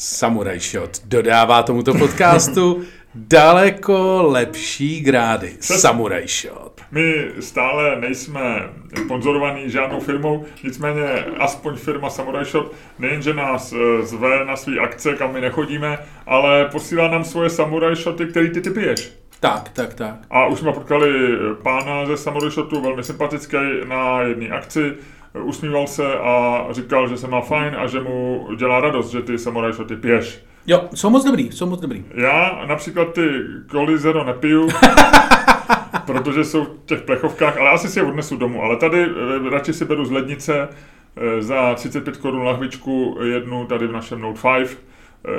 Samurai Shot dodává tomuto podcastu daleko lepší grády. Samurai Shot. My stále nejsme sponzorovaní žádnou firmou, nicméně aspoň firma Samurai Shop nejenže nás eh, zve na své akce, kam my nechodíme, ale posílá nám svoje Samurai Shoty, který ty ty piješ. Tak, tak, tak. A už jsme potkali pána ze Samurai Shotu, velmi sympatický, na jedné akci. Usmíval se a říkal, že se má fajn a že mu dělá radost, že ty Samurai Shoty piješ. Jo, jsou moc dobrý, jsou moc dobrý. Já například ty Cola Zero nepiju, protože jsou v těch plechovkách, ale asi si je odnesu domů. Ale tady eh, radši si beru z lednice eh, za 35 korun lahvičku jednu tady v našem Note 5. Eh,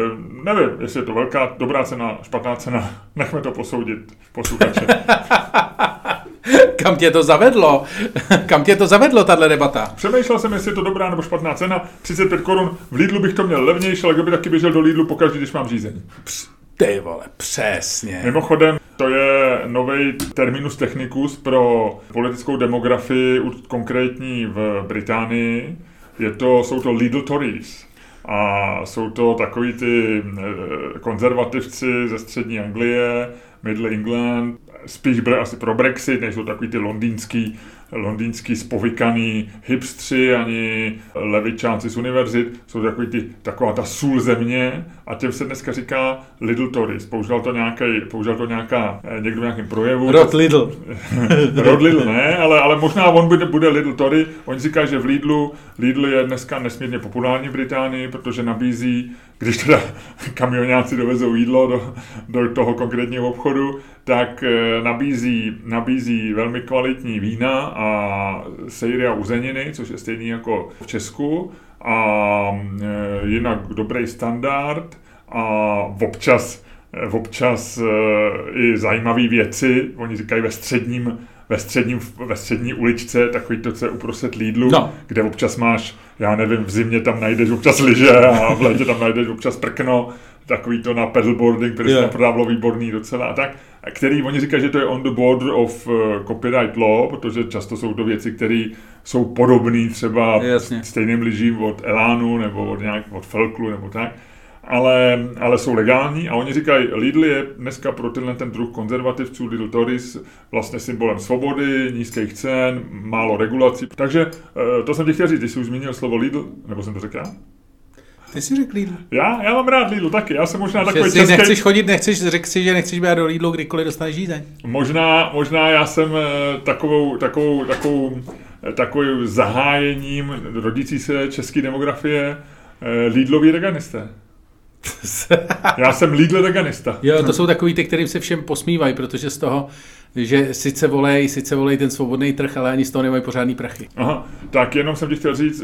nevím, jestli je to velká, dobrá cena, špatná cena, nechme to posoudit posluchače. Kam tě to zavedlo? Kam tě to zavedlo, tahle debata? Přemýšlel jsem, jestli je to dobrá nebo špatná cena. 35 korun, v Lidlu bych to měl levnější, ale kdo by taky běžel do Lidlu pokaždý, když mám řízení. Ty vole, přesně. Mimochodem, to je nový terminus technicus pro politickou demografii, konkrétní v Británii. Je to, jsou to Lidl Tories. A jsou to takový ty eh, konzervativci ze střední Anglie, Middle England, spíš byly asi pro Brexit, nejsou takový ty londýnský, londýnský spovykaný hipstři, ani levičáci z univerzit, jsou takový ty, taková ta sůl země a těm se dneska říká Lidl Tories. Použil to, nějaký, použil to nějaká, eh, někdo v nějakém projevu. Rod Lidl. Rod Lidl ne, ale, ale možná on bude, bude Lidl Tory. Oni říkají, že v Lidlu, Lidl je dneska nesmírně populární v Británii, protože nabízí když teda kamionáci dovezou jídlo do, do toho konkrétního obchodu, tak eh, nabízí, nabízí velmi kvalitní vína a sejry a uzeniny, což je stejný jako v Česku, a eh, jinak dobrý standard a občas, eh, občas i zajímavé věci, oni říkají ve středním ve, středním, ve střední uličce, takový to, co je uprostřed Lidlu, no. kde občas máš, já nevím, v zimě tam najdeš občas lyže a v létě tam najdeš občas prkno, takový to na pedalboarding, který yeah. se prodávalo výborný docela a tak, který oni říkají, že to je on the border of uh, copyright law, protože často jsou to věci, které jsou podobné třeba Jasně. stejným lyžím od Elánu nebo od, nějak, od Felklu nebo tak ale, ale jsou legální a oni říkají, Lidl je dneska pro tenhle ten druh konzervativců, Lidl Tories, vlastně symbolem svobody, nízkých cen, málo regulací. Takže eh, to jsem ti chtěl říct, když jsi už zmínil slovo Lidl, nebo jsem to řekl já? Ty jsi řekl Lidl. Já, já mám rád Lidl taky, já jsem možná takový český... nechceš chodit, nechceš, řekl si, že nechceš být do Lidlu, kdykoliv dostaneš žízeň. Možná, možná já jsem eh, takovou, takovou, takovou, eh, takovým zahájením rodící se české demografie Lidlový reganisté. Já jsem Lidl veganista. Jo, to jsou takový ty, kterým se všem posmívají, protože z toho, že sice volej, sice volej ten svobodný trh, ale ani z toho nemají pořádný prachy. Aha, tak jenom jsem ti chtěl říct,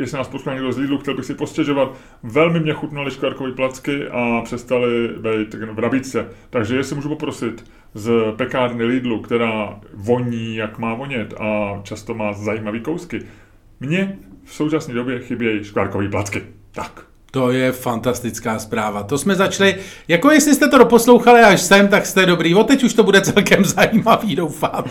jestli nás poslouchá někdo z Lidlu, chtěl bych si postěžovat, velmi mě chutnaly škvarkové placky a přestali být v nabídce. Takže jestli můžu poprosit z pekárny Lidlu, která voní, jak má vonět a často má zajímavý kousky, mně v současné době chybějí škvarkové placky. Tak. To je fantastická zpráva. To jsme začali, jako jestli jste to doposlouchali až sem, tak jste dobrý. O teď už to bude celkem zajímavý, doufáme.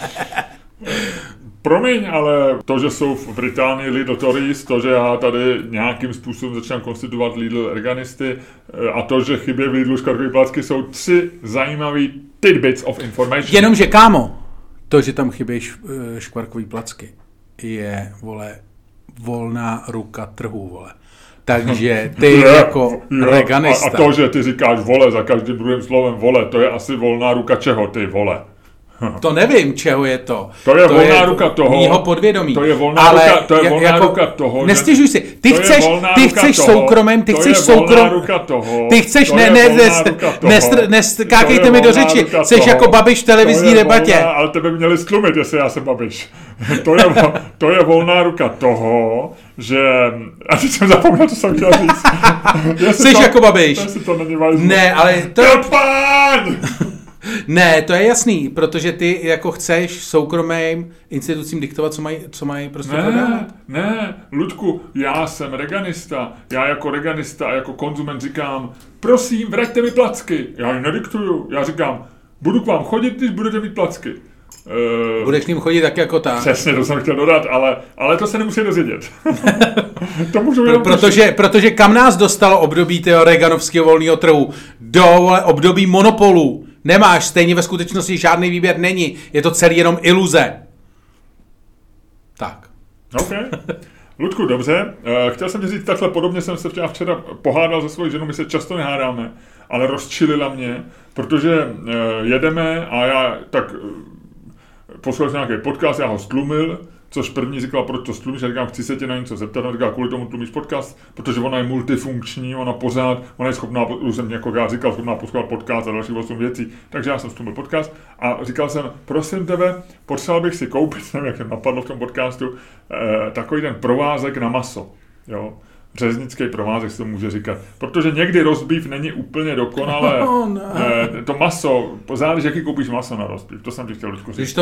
Promiň, ale to, že jsou v Británii Lidl Tories, to, že já tady nějakým způsobem začínám konstituovat Lidl organisty eh, a to, že chybě v Lidlu škarkové placky, jsou tři zajímavé tidbits of information. Jenomže kámo, to, že tam chybí eh, škvarkový placky, je, vole, volná ruka trhu, vole. Takže ty je, jako je, reganista. A, a to, že ty říkáš vole za každým druhým slovem vole, to je asi volná ruka čeho ty vole? To nevím, čeho je to. To je to volná je ruka toho. Mýho podvědomí. To je volná, ale ruka, to je volná jako, ruka toho. Nestěžuj si. Ty chceš, ty chceš soukromem, ty chceš soukrom... ruka toho. Ty chceš, ne, ne, ne, neskákejte mi do řeči. Jsi jako babiš v televizní debatě. Ale tebe měli stlumit, jestli já jsem babiš. To je, to je volná ruka toho, že... A teď jsem zapomněl, co jsem chtěl říct. Jsi to, jako babiš. To ne, ale to je... Ne, to je jasný, protože ty jako chceš soukromým institucím diktovat, co mají, co mají prostě ne, prodávat. Ne, Ludku, já jsem reganista. Já jako reganista a jako konzument říkám, prosím, vraťte mi placky. Já jim nediktuju. Já říkám, budu k vám chodit, když budete mít placky. Uh, Budeš k ním chodit tak jako ta. Přesně, to jsem chtěl dodat, ale, ale to se nemusí dozvědět. to můžu jenom protože, protože kam nás dostalo období toho Reaganovského volného trhu? Do období monopolu. Nemáš, stejně ve skutečnosti žádný výběr není. Je to celý jenom iluze. Tak. OK. Ludku, dobře. Uh, chtěl jsem ti říct takhle, podobně jsem se včera, včera pohádal se svojí ženou, my se často nehádáme, ale rozčilila mě, protože uh, jedeme a já tak uh, poslouchal nějaký podcast, já ho stlumil, což první říkala, proč to stlumíš, já říkám, chci se tě na něco zeptat, a říká, kvůli tomu tlumíš podcast, protože ona je multifunkční, ona pořád, ona je schopná, už jsem jako já říkal, schopná poslouchat podcast a další 8 věcí, takže já jsem stlumil podcast. A říkal jsem, prosím tebe, potřeboval bych si koupit, nevím, jak napadlo v tom podcastu, eh, takový ten provázek na maso, jo, řeznický provázek se to může říkat. Protože někdy rozbív není úplně dokonale. No, eh, to maso, záleží, jaký koupíš maso na rozbív, to jsem ti chtěl říct. Když to,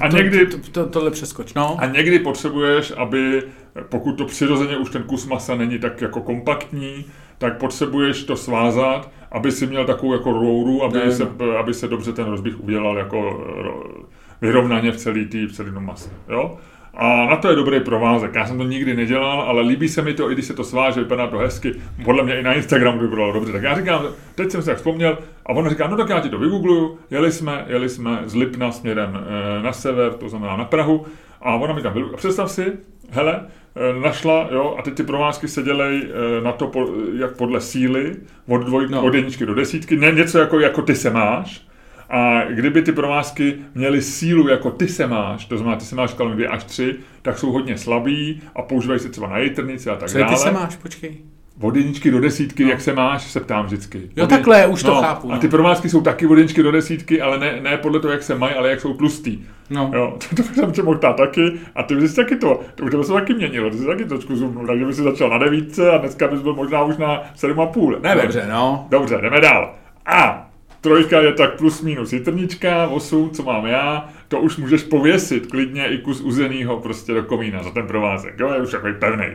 A to, někdy- to, to, tohle přeskoč, no. A někdy potřebuješ, aby, pokud to přirozeně už ten kus masa není tak jako kompaktní, tak potřebuješ to svázat, aby si měl takovou jako rouru, aby, Ne, se, aby se dobře ten rozběh udělal jako ro- vyrovnaně v celý tý, v celý mase. Jo? A na to je dobrý provázek. Já jsem to nikdy nedělal, ale líbí se mi to, i když se to sváže, vypadá to hezky. Podle mě i na Instagramu to vypadalo dobře. Tak já říkám, teď jsem si tak vzpomněl, a ona říká, no tak já ti to vygoogluju. Jeli jsme, jeli jsme z Lipna směrem eh, na sever, to znamená na Prahu. A ona mi tam a Představ si, hele, eh, našla, jo, a teď ty provázky se dělej eh, na to, jak podle síly, od, dvoj, no. od jedničky do desítky, ne, něco jako, jako ty se máš, a kdyby ty provázky měly sílu jako ty se máš, to znamená, ty se máš kalem 2 až 3, tak jsou hodně slabý a používají se třeba na jitrnici a tak Co dále. ty se máš, počkej. Od jedničky do desítky, no. jak se máš, se ptám vždycky. Jo, Od takhle, už to chápu, A no. ty provázky jsou taky od jedničky do desítky, ale ne, ne podle toho, jak se mají, ale jak jsou tlustý. No. Jo, to, to jsem tě mohl taky a ty bys taky to, to už tebe se taky měnilo, ty jsi taky trošku zoomnul, takže bys si začal na devítce a dneska bys byl možná už na 7,5. Nevím. Dobře, no. Dobře, jdeme dál. A trojka je tak plus minus jitrnička, 8, co mám já, to už můžeš pověsit klidně i kus uzenýho prostě do komína za ten provázek, jo, je už takový pevný.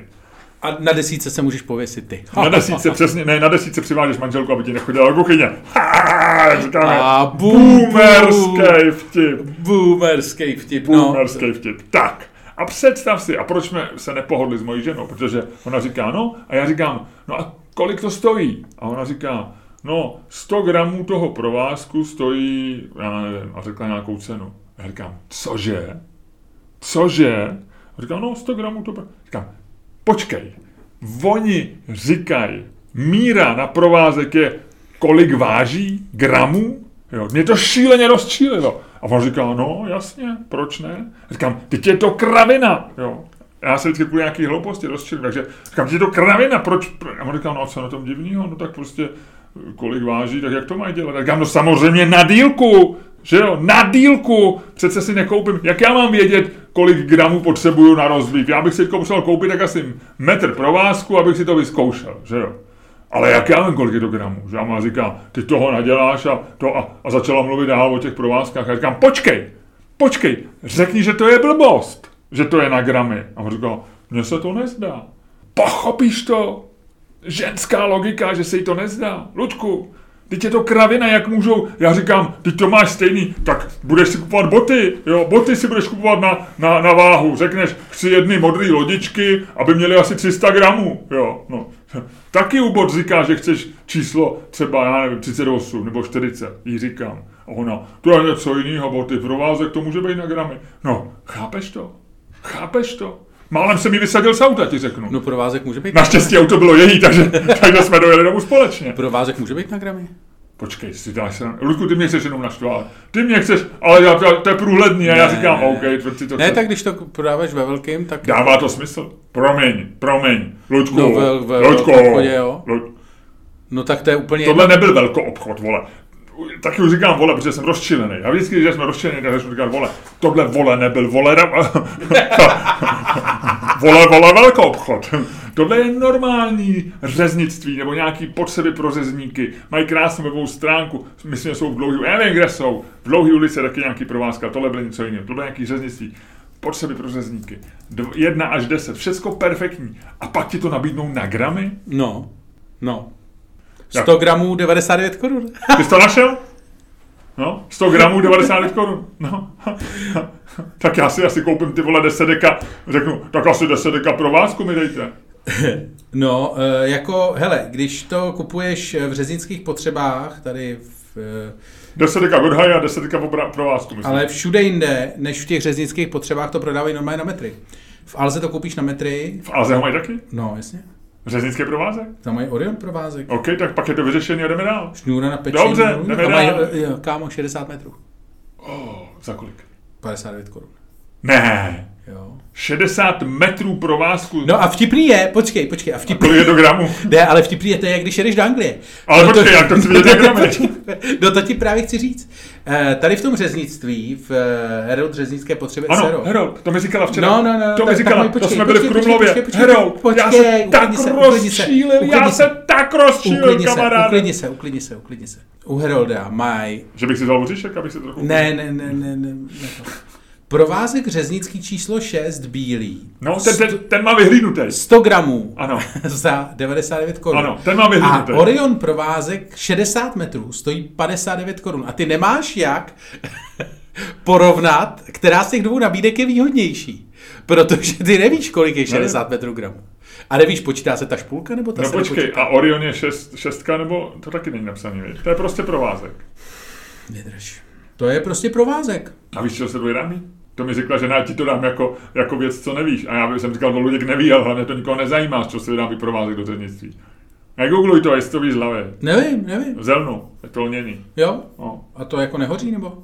A na desíce se můžeš pověsit ty. Na desítce přesně, ne, na desítce přivážeš manželku, aby ti nechodila do kuchyně. Ha, říkáme, A boomerský vtip. Boomerský vtip, no. Boomerský vtip. Tak, a představ si, a proč jsme se nepohodli s mojí ženou, protože ona říká, no, a já říkám, no a kolik to stojí? A ona říká, no, 100 gramů toho provázku stojí, já nevím, a řekla nějakou cenu. A já říkám, cože? Cože? A říkám, no, 100 gramů to... Říkám, počkej, oni říkají, míra na provázek je, kolik váží gramů? Jo, mě to šíleně rozčílilo. A on říká, no jasně, proč ne? Říkám, teď je to kravina. Jo. Já se vždycky kvůli nějaký hlouposti rozčilím, takže říkám, teď je to kravina, proč? A on říká, no a co na tom divného? No tak prostě kolik váží, tak jak to mají dělat? A říkám, no samozřejmě na dílku, že jo, na dílku, přece si nekoupím, jak já mám vědět, kolik gramů potřebuju na rozbív? Já bych si teďko musel koupit tak asi metr provázku, abych si to vyzkoušel, že jo. Ale jak já vím, kolik je to gramů? Že má říká, ty toho naděláš a, to a, a začala mluvit dál o těch provázkách. A říkám, počkej, počkej, řekni, že to je blbost, že to je na gramy. A on říká, mně se to nezdá. Pochopíš to? Ženská logika, že se jí to nezdá. Luďku, Teď je to kravina, jak můžou, já říkám, ty to máš stejný, tak budeš si kupovat boty, jo, boty si budeš kupovat na, na, na váhu, řekneš, chci jedny modré lodičky, aby měly asi 300 gramů, jo, no. Taky u bot říká, že chceš číslo třeba, já nevím, 38 nebo 40, jí říkám. A ona, to je něco jiného, boty, provázek, to může být na gramy. No, chápeš to? Chápeš to? Málem se mi vysadil z auta, ti řeknu. No provázek může být Naštěstí auto bylo její, takže, takže jsme dojeli domů společně. Provázek může být na gramy? Počkej, si dáš se... Ludku, ty mě chceš jenom naštvat. Ty mě chceš, ale já, to, to je průhledný a já Ne, říkám, ne, OK, ne. tvrd si to Ne, chce. tak když to prodáváš ve velkým, tak... Dává to smysl. Promiň, promiň. Ludku, No, ve- ve Ludku. velkoobchodě, jo. Luď, No tak to je úplně... tohle nebyl velký obchod, vole. Taky už říkám vole, protože jsem rozčilený. Já vždycky, když jsme rozčilený, tak jsem říkal vole. Tohle vole nebyl vole. vole, vole, velký obchod. Tohle je normální řeznictví nebo nějaký potřeby pro řezníky. Mají krásnou webovou stránku, myslím, že jsou v dlouhý, já nevím, kde jsou. V dlouhý ulici taky nějaký provázka, tohle bylo něco jiného, tohle je nějaký řeznictví. Potřeby pro řezníky. Dv- Jedna až deset, všecko perfektní. A pak ti to nabídnou na gramy? No, no. Jak? 100 gramů 99 korun. Ty jsi to našel? No, 100 gramů 99 korun. No. tak já si asi koupím ty vole 10 deka, řeknu, tak asi 10 deka pro vás mi dejte. No, eh, jako, hele, když to kupuješ v řeznických potřebách, tady v... eh, 10 deka Godhaj a 10 deka pro vás myslím. Ale všude jinde, než v těch řeznických potřebách, to prodávají normálně na metry. V Alze to koupíš na metry. V Alze ho mají taky? No, jasně. Řeznický provázek? Tam mají Orion provázek. OK, tak pak je to vyřešený a jdeme dál. Šňůra na pečení. Dobře, jdeme mají, dál. jo, kámo, 60 metrů. Oh, za kolik? 59 korun. Ne. Jo. 60 metrů provázku. No a vtipný je, počkej, počkej, a vtipný Kolik je do gramu? Ne, ale vtipný je to, jak když jedeš do Anglie. Ale No počkej, jak to chci vidět diagramy. No to ti právě chci říct. Eh, Tady v tom řeznictví, v eh, Herald řeznické potřeby Ano. Herold, to mi říkala včera. No, no, no, to mi říkala, mi to počkej, jsme byli v počkej, Krumlově. počkej, počkej, Herold, já počkej, se tak uklidni se, uklidni se, rozčílil, já uklidni se se. tak rozčílil, kamaráde. uklidni se, uklidni se, uklidni se. U Herolda mají... Že bych si vzal voříšek, abych si trochu... Ne, ne, ne, ne, ne, ne to. Provázek řeznický číslo 6 bílý. No, ten, ten, ten má vyhlídnutý. 100 gramů Ano. za 99 korun. Ano, ten má A vyhlídnutý. Orion provázek 60 metrů stojí 59 korun. A ty nemáš jak porovnat, která z těch dvou nabídek je výhodnější. Protože ty nevíš, kolik je 60 metrů gramů. A nevíš, počítá se ta špulka, nebo ta No se počkej, nepočítá? a Orion je šest, šestka, nebo to taky není napsaný, viď? To je prostě provázek. Vydrž. To je prostě provázek. A víš, co se vyrábí? To mi řekla, že já ti to dám jako, jako věc, co nevíš. A já bych jsem říkal, to Luděk neví, ale hlavně to nikoho nezajímá, čeho se vyrábí provázek do řeznictví. Negoogluj to, jestli to víš z hlavy. Nevím, nevím. Zelnu, je to lnění. Jo? No. A to jako nehoří, nebo?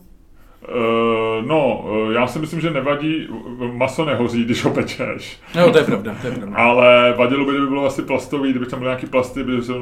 Uh, no, uh, já si myslím, že nevadí, maso nehoří, když ho pečeš. No, to je pravda, to je pravda. Ale vadilo by, kdyby bylo asi plastový, kdyby tam byly nějaký plasty, by se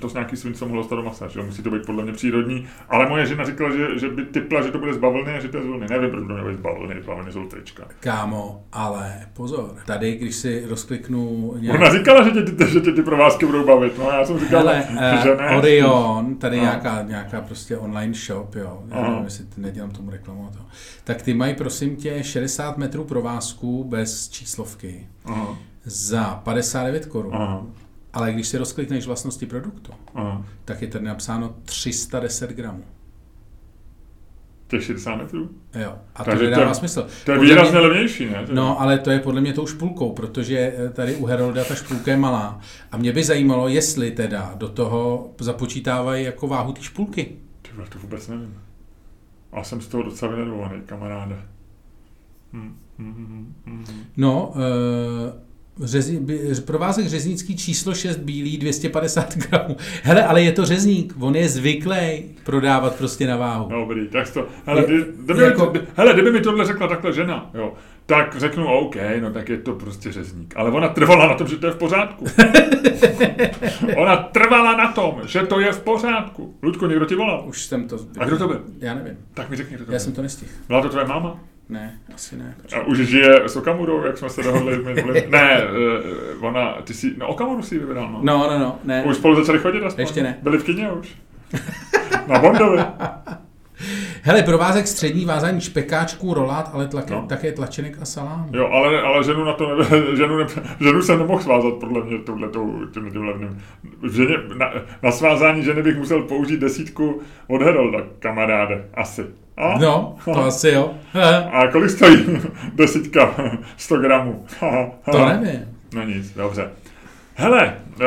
to s nějaký svince mohlo stát do masa, že jo? musí to být podle mě přírodní. Ale moje žena říkala, že, že by typla, že to bude z bavlny a že to je z vlny. Nevím, proč to nebude z bavlny, z bavlny jsou trička. Kámo, ale pozor. Tady, když si rozkliknu nějak... Ona říkala, že tě, ty, že tě ty provázky budou bavit, no já jsem říkal, Hele, že uh, ne. Orion, tady No. nějaká, nějaká prostě online shop, jo, já nevím, jestli nedělám tomu reklamu to. Tak ty mají, prosím tě, 60 metrů provázku bez číslovky Aha, za 59 korun. aha, Ale když si rozklikneš vlastnosti produktu, aha. tak je tady napsáno 310 gramů. Těch 60 metrů? Jo, a Takže to to nedává je- smysl. To je Podle výrazně mě- levnější, ne? No, ale to je podle mě tou špulkou, protože eh, tady u Herolda ta špulka je malá. A mě by zajímalo, jestli teda do toho započítávají jako váhu té špulky. Ty vole, to vůbec nevím. A jsem z toho docela vynervovaný, kamaráde. Hm, hm, hm, hm, hm. No, uh, řezi, by, provázek řeznický číslo 6 bílý 250 gramů. Hele, ale je to řezník, on je zvyklý prodávat prostě na váhu. No, Dobrý, tak to, hele, Je- kdy, kdyby, jako- mi to, hele, kdyby mi tohle řekla takhle žena, jo, tak řeknu OK, no tak je to prostě řezník. Ale ona trvala na tom, že to je v pořádku. ona trvala na tom, že to je v pořádku. Ludku, někdo ti volal? Už jsem to... A kdo to byl? Já nevím. Tak mi řekni, kdo to Já byl. jsem to nestihl. Byla to tvoje máma? Ne, asi ne. A už žije s Okamurou, jak jsme se dohodli? minulý- ne, eh, ona, ty si, no Okamuru si vybral, no. No, no, no, ne. Už spolu začali chodit aspoň? Ještě ne. Byli v kině už? Na Bondovi. Hele, provázek střední vázání špekáčků, rolát, ale tlake, No. také tlačenek a salám. Jo, ale, ale ženu na to ne, ženu, ne, ženu se nemohl svázat podle mě touhletou, tím, tím levným. Ženě, na, na, svázání ženy bych musel použít desítku od Herolda, kamaráde, asi. A? No, to asi jo. A kolik stojí desítka 100 gramů? to nevím. No nic, dobře. Hele, e,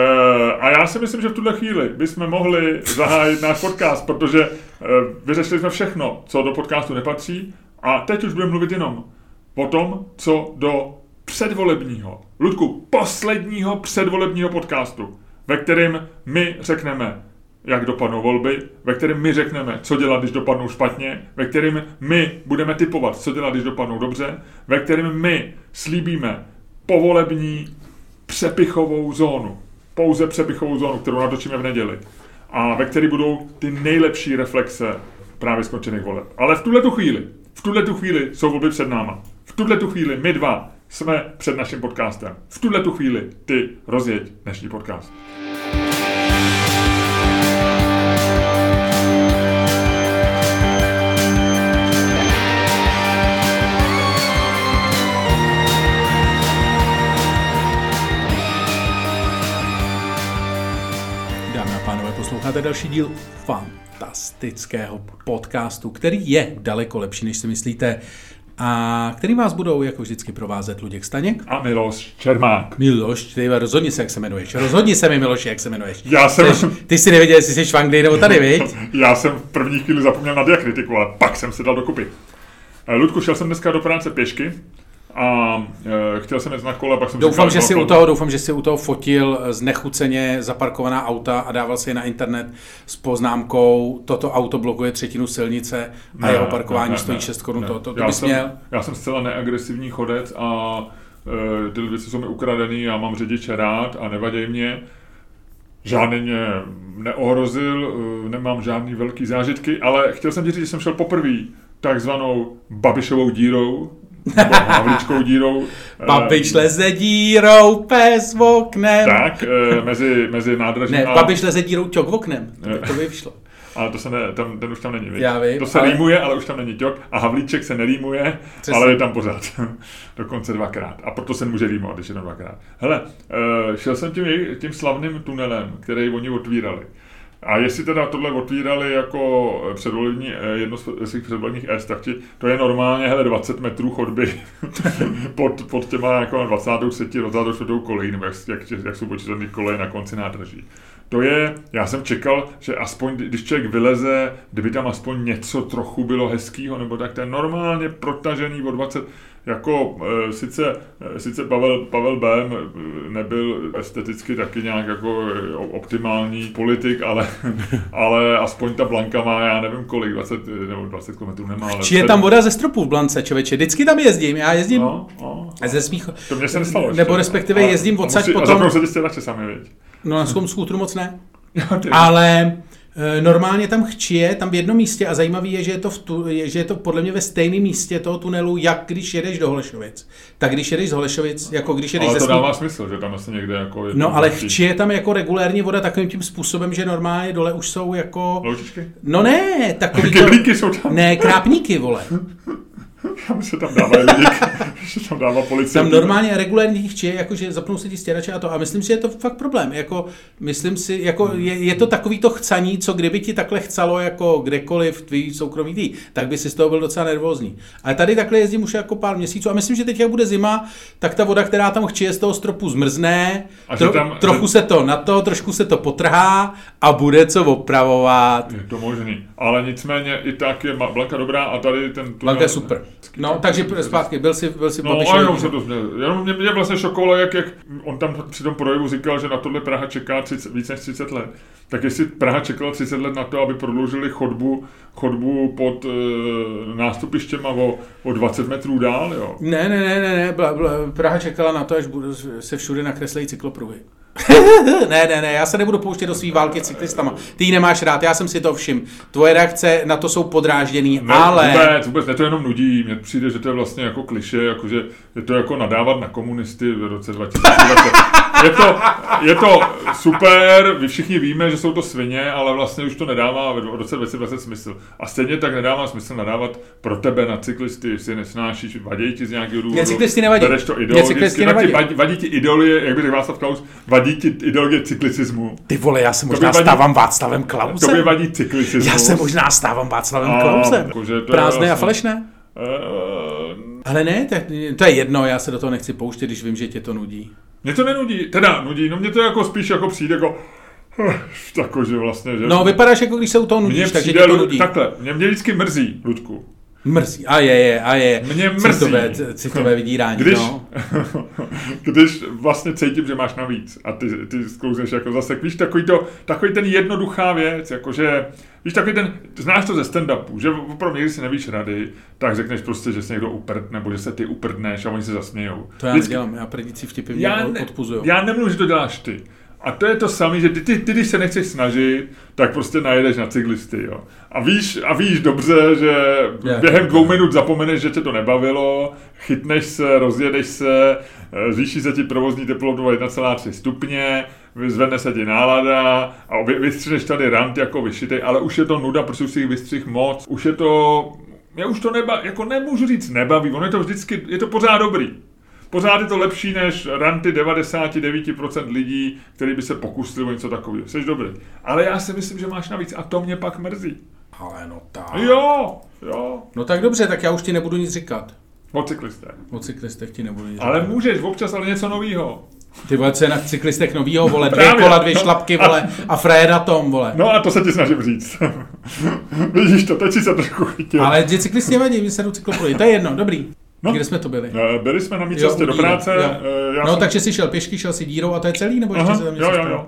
a já si myslím, že v tuhle chvíli bychom mohli zahájit náš podcast, protože e, vyřešili jsme všechno, co do podcastu nepatří a teď už budeme mluvit jenom o tom, co do předvolebního, Ludku, posledního předvolebního podcastu, ve kterém my řekneme, jak dopadnou volby, ve kterém my řekneme, co dělat, když dopadnou špatně, ve kterém my budeme typovat, co dělat, když dopadnou dobře, ve kterém my slíbíme povolební přepichovou zónu. Pouze přepichovou zónu, kterou natočíme v neděli. A ve které budou ty nejlepší reflexe právě skončených voleb. Ale v tuhle tu chvíli, v tuhle tu chvíli jsou volby před náma. V tuhle tu chvíli my dva jsme před naším podcastem. V tuhle tu chvíli ty rozjeď dnešní podcast. Posloucháte další díl Fan fantastického podcastu, který je daleko lepší, než si myslíte a který vás budou jako vždycky provázet Luděk Staněk. A Miloš Čermák. Miloš, ty rozhodni se, jak se jmenuješ. Rozhodni se mi, Miloš, jak se jmenuješ. Já jsem... Jsi, ty jsi nevěděl, jestli jsi v Anglii nebo tady, viď? Já jsem v první chvíli zapomněl na diakritiku, ale pak jsem se dal dokupy. Eh, Ludku, šel jsem dneska do práce pěšky a e, chtěl jsem jít na kole, pak jsem doufám, říkal, že si no, u toho, doufám, že si u toho fotil znechuceně zaparkovaná auta a dával si je na internet s poznámkou, toto auto blokuje třetinu silnice a Ne, jeho parkování ne, ne, stojí ne, 6 korun. To, to, to já bys jsem, měl? Já jsem zcela neagresivní chodec a e, ty věci jsou mi ukradený, já mám řidiče rád a nevadí mě. Žádný mě neohrozil, e, nemám žádný velký zážitky, ale chtěl jsem ti říct, že jsem šel poprvé takzvanou Babišovou dírou, Havlíčkou dírou. e, Babiš leze dírou, pes v oknem. Tak, e, mezi, mezi nádražím Ne, a... Babiš leze dírou ťok v oknem. To by, to by vyšlo. Ale to se ne, tam, ten už tam není, viď? Já vím, To se ale- rýmuje, ale už tam není ťok. A Havlíček se nerýmuje, Přesně. ale je tam pořád. Dokonce dvakrát. A proto se může rýmovat, když je tam dvakrát. Hele, eh, šel jsem tím, tím slavným tunelem, který oni otvírali. A jestli teda tohle otvírali jako předvolební, eh, jedno z svých předvolebních S, tak ti, to je normálně hele, 20 metrů chodby pod, pod těma jako 23. 24. kolejí, nebo jak, jak, jak jsou počítané koleje na konci nádraží. To je, já jsem čekal, že aspoň, když člověk vyleze, kdyby tam aspoň něco trochu bylo hezkýho, nebo tak to je normálně protažený o 20, jako e, sice, e, sice Pavel, Pavel Bém e, nebyl esteticky taky nějak jako optimální politik, ale, ale aspoň ta Blanka má, já nevím kolik, 20 nebo 20 km nemá. Či je tam voda ze stropu v Blance, člověče. Vždycky tam jezdím, já jezdím No, no. ze svých... To mě se nestalo. ještě. Nebo respektive Ale- jezdím a odsaď A potom... zapnou se sami, viď? No na skom skútru moc ne. Ty- Ale normálně tam chčije, tam v jednom místě a zajímavý je, že je to, v tu, je, že je to podle mě ve stejném místě toho tunelu, jak když jedeš do Holešovic. Tak když jedeš z Holešovic, jako když jedeš Ale ze to Smí- dává smysl, že tam asi někde jako... je No ale další- chčije tam jako regulérní voda takovým tím způsobem, že normálně dole už jsou jako... Loučičky? No ne, takový to... Jsou tam. Ne, krápníky, vole. Tam se tam dávají lidi, se tam dává policie. Tam normálně regulérní chčije, jakože zapnou se ti stěrače a to. A myslím si, že je to fakt problém. Jako, myslím si, jako je, je, to takový to chcaní, co kdyby ti takhle chcalo jako kdekoliv tvý soukromý tý, tak by si z toho byl docela nervózní. Ale tady takhle jezdím už jako pár měsíců a myslím, že teď, jak bude zima, tak ta voda, která tam chčije z toho stropu zmrzne, A tro, tam- trochu že- se to na to, trošku se to potrhá a bude co opravovat. Je to možný. Ale nicméně i tak je Blanka dobrá a tady ten tunel... Blanka je super. No, takže zpátky, byl si, byl si No, a jenom se to změnilo. Jenom mě, mě vlastně šokovalo, jak, jak on tam při tom projevu říkal, že na tohle Praha čeká 30, víc než 30 let. Tak jestli Praha čekala 30 let na to, aby prodloužili chodbu, chodbu pod e, nástupištěma o, o 20 metrů dál, jo. Ne, ne, ne, ne, ne, Praha čekala na to, až bude, se všude nakreslejí cyklopruhy. ne, ne, ne, já se nebudu pouštět do svý války s cyklistama. Ty ji nemáš rád, já jsem si to všim. Tvoje reakce na to jsou podrážděný, Ne, ale... Vůbec, vůbec, ne, to jenom nudí. Mně přijde, že to je vlastně jako kliše, jakože je to jako nadávat na komunisty v roce 2020. Je to, je to super, vy všichni víme, že jsou to svině, ale vlastně už to nedává v roce 2020 smysl. A stejně tak nedává smysl nadávat pro tebe na cyklisty, jestli je nesnášíš, vadí ti z nějakého důvodu. Mě cyklisty nevadí. Bereš to Mě cyklisty vadí, nevadí. vadí, vadí ti ideologie, jak by řekl Václav Klaus, vadí ti ideologie cyklicismu. Ty vole, já se To možná vadí- stávám Václavem Klausem. vadí cyklicismus. Já se možná stávám Václavem A, Klausem. jakože to je Prázdné a vlastně- falešné. Eh, Ale ne, tak, to je jedno, já se do toho nechci pouštět, když vím, že tě to nudí. Mě to nenudí, teda nudí, no mě to jako spíš jako přijde jako, jako že vlastně, že... No, vypadáš jako když se u toho nudíš, takže přijde, tě to nudí. takhle, mě, mě vždycky mrzí, Ludku. Mrzí, a je, je, a je. Mě mrzí. Citové, citové vydírání, Když, no. když vlastně cítím, že máš navíc a ty, ty sklouzneš jako zase, víš, takový, to, takový ten jednoduchá věc, jakože, víš, takový ten, znáš to ze stand-upu, že opravdu někdy si nevíš rady, tak řekneš prostě, že se někdo uprt, nebo že se ty uprdneš a oni se zasmějou. To já Vždycky- nedělám, já predicí vtipy mě já, ne, odpuzuju. já nemluvím, že to děláš ty. A to je to samé, že ty, ty, ty, když se nechceš snažit, tak prostě najedeš na cyklisty, jo. A víš, a víš dobře, že Je, během dvou minut zapomeneš, že tě to nebavilo, chytneš se, rozjedeš se, eh, zvýší se ti provozní teplotu o 1,3 stupně, vyzvedne se ti nálada a vy- vystřihneš tady rant jako vyšitej, ale už je to nuda, protože už si jich vystřih moc. Už je to, já už to neba, jako nemůžu říct nebaví, ono je to vždycky, je to pořád dobrý. Pořád je to lepší než ranty 99% lidí, kteří by se pokusili o něco takového. Jsi dobrý. Ale já si myslím, že máš navíc a to mě pak mrzí. Ale no tak. Jo, jo. No tak dobře, tak já už ti nebudu nic říkat. O cyklistech. O cyklistech ti nebudu nic Ale říkat. můžeš občas, ale něco nového. Ty vole, co je na cyklistech novýho, vole, dvě Právě. kola, dvě No. šlapky, vole, a Fred na tom, vole. No a to se ti snažím říct. Vidíš to, teď si se trošku chytil. Ale že cyklisti nevadí, my se jdu cyklopoli. To je jedno, dobrý. No. Kde jsme to byli? Eh, Byli jsme na mý Jo, cestě do udíle, práce. jo. eh, Já No, jsem... takže jsi šel pěšky, šel si dírou a to je celý, nebo ještě Aha, se tam jo, něco jo, stalo? jo.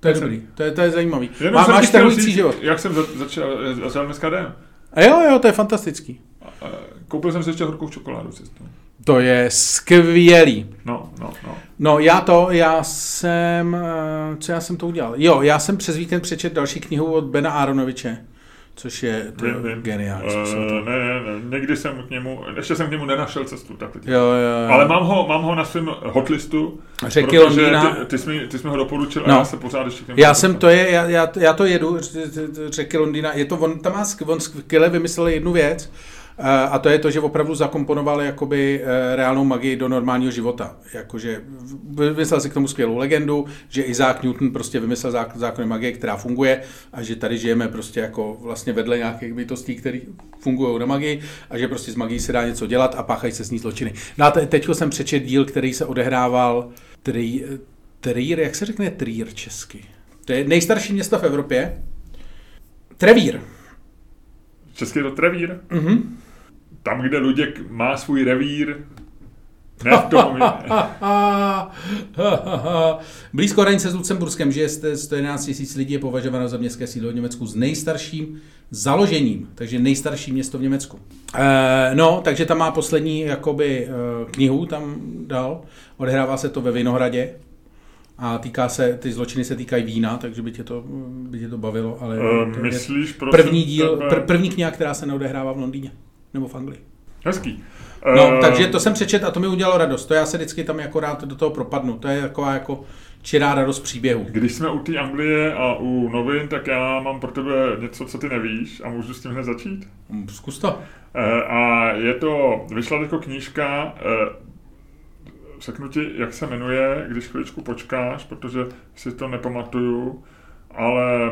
To je Tak dobrý, to je, to je zajímavý. Jenom Má, jsem máš říct, život. Jak jsem za- začal, začal dneska den. A jo, jo, to je fantastický. Eh, Koupil jsem si ještě horkou čokoládu cestou. To je skvělý. No, no, no. No já to, já jsem, eh, co já jsem to udělal? Jo, já jsem přes víkend přečet další knihu od Bena Aronoviče, což je geniální. Eh, co jsou to. ne, ne, ne, někdy jsem k němu, ještě jsem k němu nenašel cestu. Tak teď. Jo, jo, jo. Ale mám ho, mám ho na svém hotlistu, Řeky protože Londýna. ty, ty, jsi mi, ty jsi mi ho doporučil a No. já se pořád ještě k němu Já jsem, to je, já, já, já to jedu, ř- ř- řeky Londýna, je to, on tam má, on skvěle vymyslel jednu věc, eh, a to je to, že opravdu zakomponoval jakoby eh, reálnou magii do normálního života. Jakože vymyslel si k tomu skvělou legendu, že Isaac Newton prostě vymyslel zák- zákony magie, která funguje a že tady žijeme prostě jako vlastně vedle nějakých bytostí, které fungují na magii a že prostě z magií se dá něco dělat a páchají se s ní zločiny. No a te- teďko jsem přečet díl, který se odehrával Tri, Trier, jak se řekne Trier česky? To je nejstarší město v Evropě. Trevír. Český je to Trevír. Mhm. Tam, kde Luděk má svůj revír, ne v tom, Blízko hranice s Lucemburskem žije 111 tisíc lidí, je považováno za městské sídlo v Německu s nejstarším založením, takže nejstarší město v Německu. E, no, takže tam má poslední jakoby, e, knihu, tam dal, odehrává se to ve Vinohradě a týká se, ty zločiny se týkají vína, takže by tě to, by tě to bavilo, ale Uh, myslíš, první díl, pr, první kniha, která se neodehrává v Londýně, nebo v Anglii. Hezký. No, Eh, takže to jsem přečet a to mi udělalo radost. To já se vždycky tam jako rád do toho propadnu. To je taková jako čirá radost příběhu. Když jsme u té Anglie a u novin, tak já mám pro tebe něco, co ty nevíš a můžu s tím hned začít. Hm, Zkus to. Eh, A je to, vyšla jako knížka, eh, řeknu ti, jak se jmenuje, když chviličku počkáš, protože si to nepamatuju, ale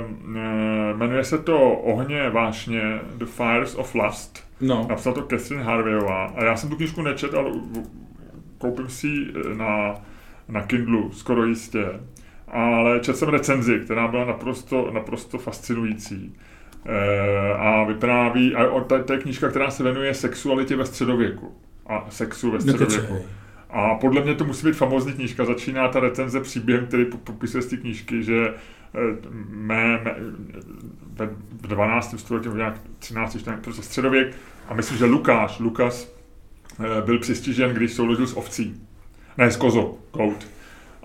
jmenuje se to Ohně vášně, The Fires of Lust. No. Napsal to Catherine Harveyová. A já jsem tu knížku nečet, ale koupím si ji eh, na, na Kindlu, skoro jistě. Ale četl jsem recenzi, která byla naprosto, naprosto fascinující. E, a vypráví, a o- to, to je knížka, která se věnuje sexualitě ve středověku. A sexu ve středověku. Nekecej. A podle mě to musí být famózní knížka. Začíná ta recenze příběhem, který po- popisuje z té knížky, že mé, mé, ve v 12. století, nebo nějak 13. 14. prostě středověk, a myslím, že Lukáš, Lukas eh, byl přistižen, když souložil s ovcí. Ne, s kozou, kout.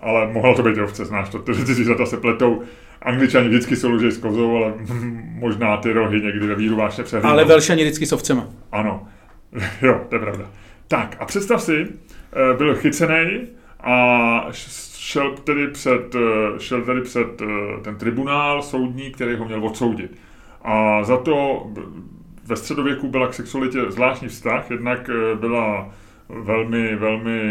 Ale mohla to být i ovce, znáš to, ty zvířata se pletou. Angličani vždycky souloží s kozou, ale možná ty rohy někdy ve víru vášně přehlídnou. Ale Velšani vždycky s ovcema. Ano, jo, to je pravda. Tak a představ si, eh, byl chycený a šel tedy před, eh, šel tedy před eh, ten tribunál soudní, který ho měl odsoudit. A za to ve středověku byla k sexualitě zvláštní vztah, jednak eh, byla velmi, velmi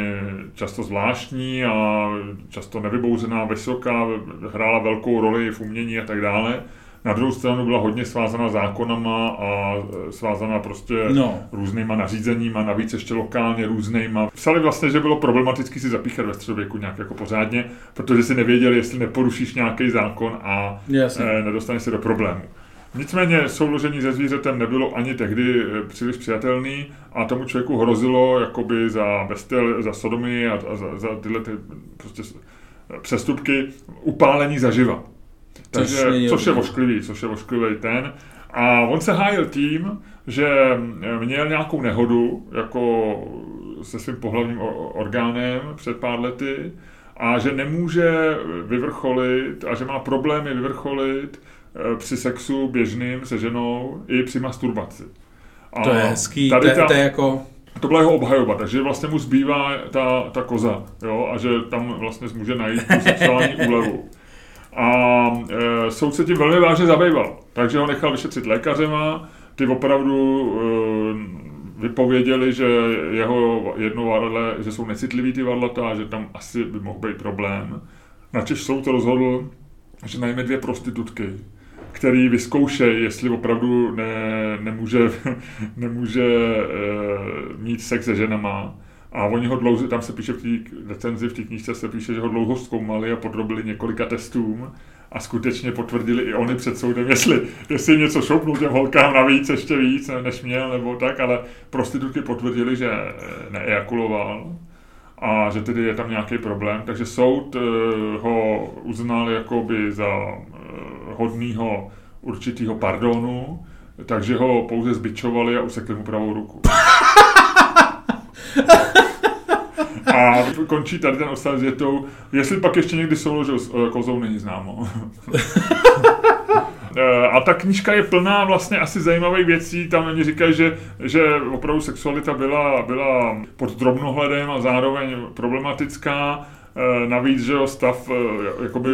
často zvláštní a často nevybouzená, vysoká, hrála velkou roli v umění a tak dále. Na druhou stranu byla hodně svázaná zákonama a e, svázaná prostě No. různýma nařízeníma, navíc ještě lokálně různýma. Psali vlastně, že bylo problematicky si zapíchat ve středověku nějak jako pořádně, protože si nevěděli, jestli neporušíš nějaký zákon a Jasně. e, nedostaneš se do problému. Nicméně souložení se zvířetem nebylo ani tehdy e, příliš přijatelný a tomu člověku hrozilo jakoby za bestel, za sodomy a, a za, za tyhle ty prostě s- přestupky upálení zaživa. Což Takže, není což je dobrý. ošklivý, což je ošklivý ten. A on se hájil tím, že měl nějakou nehodu jako se svým pohlavním orgánem před pár lety a že nemůže vyvrcholit a že má problémy vyvrcholit eh, při sexu běžným se ženou i při masturbaci. A To je hezký, to Tady je, ta, to je jako... to byla jeho obhajoba, takže vlastně mu zbývá ta, ta koza, jo, a že tam vlastně může najít tu sexuální úlevu. A e, soud se tím velmi vážně zabýval, takže ho nechal vyšetřit lékařema, ty opravdu e, vypověděli, že jeho jedno varle, že jsou necitliví ty varlata, že tam asi by mohl být problém. Načež soud rozhodl, že najme dvě prostitutky, který vyzkoušejí, jestli opravdu ne, nemůže, nemůže e, mít sex se ženama. A oni ho dlouho, tam se píše v té recenzi, v té knížce se píše, že ho dlouho zkoumali a podrobili několika testům a skutečně potvrdili i oni před soudem, jestli, jestli něco šoupnul těm holkám navíc, ještě víc, než měl, nebo tak, ale prostitutky potvrdili, že neejakuloval a že tedy je tam nějaký problém, takže soud eh, ho uznal jakoby za eh, hodného určitého pardonu, takže ho pouze zbičovali a usekli mu pravou ruku. A končí tady ten odstavec větou, jestli pak ještě někdy souložil s eh, kozou, není známo. Eh, a ta knížka je plná vlastně asi zajímavých věcí. Tam oni říkají, že, že opravdu sexualita byla, byla pod drobnohledem a zároveň problematická. Eh, navíc, že stav jakoby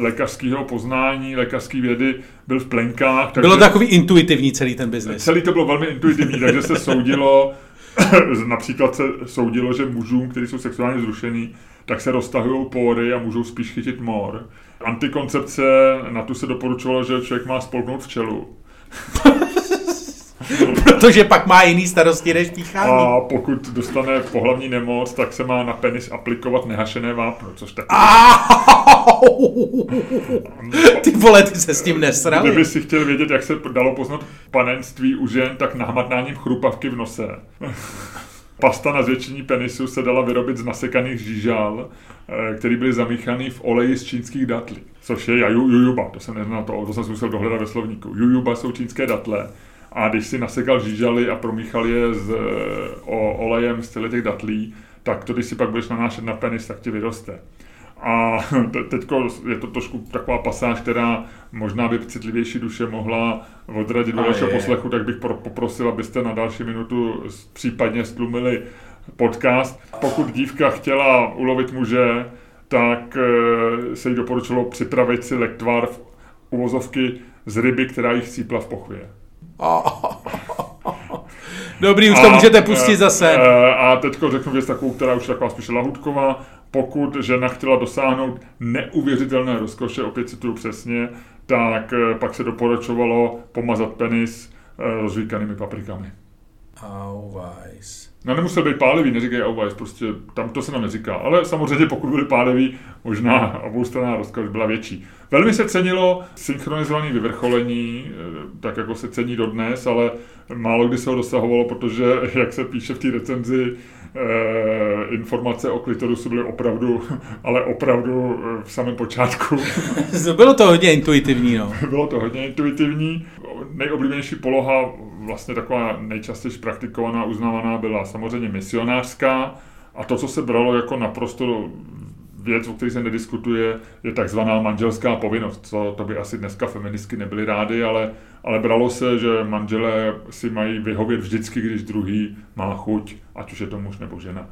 lékařského poznání, lékařské vědy byl v plenkách. Takže bylo takový intuitivní celý ten biznis. Celý to bylo velmi intuitivní, takže se soudilo například se soudilo, že mužům, kteří jsou sexuálně zrušený, tak se roztahují pory a můžou spíš chytit mor. Antikoncepce, na tu se doporučovalo, že člověk má spolknout včelu. Protože pak má jiný starosti než píchání. A pokud dostane pohlavní nemoc, tak se má na penis aplikovat nehašené vápno, což taky... ty vole, ty se s tím nesrali. Kdyby si chtěl vědět, jak se dalo poznat panenství u žen, tak nahmatnáním chrupavky v nose. Pasta na zvětšení penisu se dala vyrobit z nasekaných žížal, eh, který byly zamíchaný v oleji z čínských datlí. Což je jujuba, to jsem neznal, to, to jsem musel dohledat ve slovníku. Jujuba jsou čínské datle a když si nasekal žížaly a promíchal je s o, olejem z těch datlí, tak to, když si pak budeš nanášet na penis, tak ti vyroste. A teď je to trošku taková pasáž, která možná by citlivější duše mohla odradit do vašeho poslechu, tak bych poprosil, abyste na další minutu případně stlumili podcast. Pokud dívka chtěla ulovit muže, tak eh, se jí doporučilo připravit si lektvar v uvozovky z ryby, která jich cípla v pochvě. Dobrý, už a, to můžete pustit zase. A teď řeknu věc takovou, která už je taková spíše lahutková. Pokud žena chtěla dosáhnout neuvěřitelné rozkoše, opět cituju přesně, tak eh, pak se doporučovalo pomazat penis eh, rozvíkanými paprikami. Auweis. No nemusel být pálivý, neříkej auweis, prostě tam to se nám neříká. Ale samozřejmě pokud byli pálivý, možná oboustranná rozkoš byla větší. Velmi se cenilo synchronizované vyvrcholení, eh, tak jako se cení dodnes, ale málo kdy se ho dosahovalo, protože, jak se píše v té recenzi, eh, informace o klitorusu byly opravdu, ale opravdu eh, v samém počátku. Bylo to hodně intuitivní, no. Bylo to hodně intuitivní. Nejoblíbenější poloha, vlastně taková nejčastěji praktikovaná, uznávaná, byla samozřejmě misionářská. A to, co se bralo jako naprosto věc, o které se nediskutuje, je takzvaná manželská povinnost. Co, to by asi dneska feministky nebyly rády, ale, ale bralo se, že manželé si mají vyhovět vždycky, když druhý má chuť, ať už je to muž nebo žena.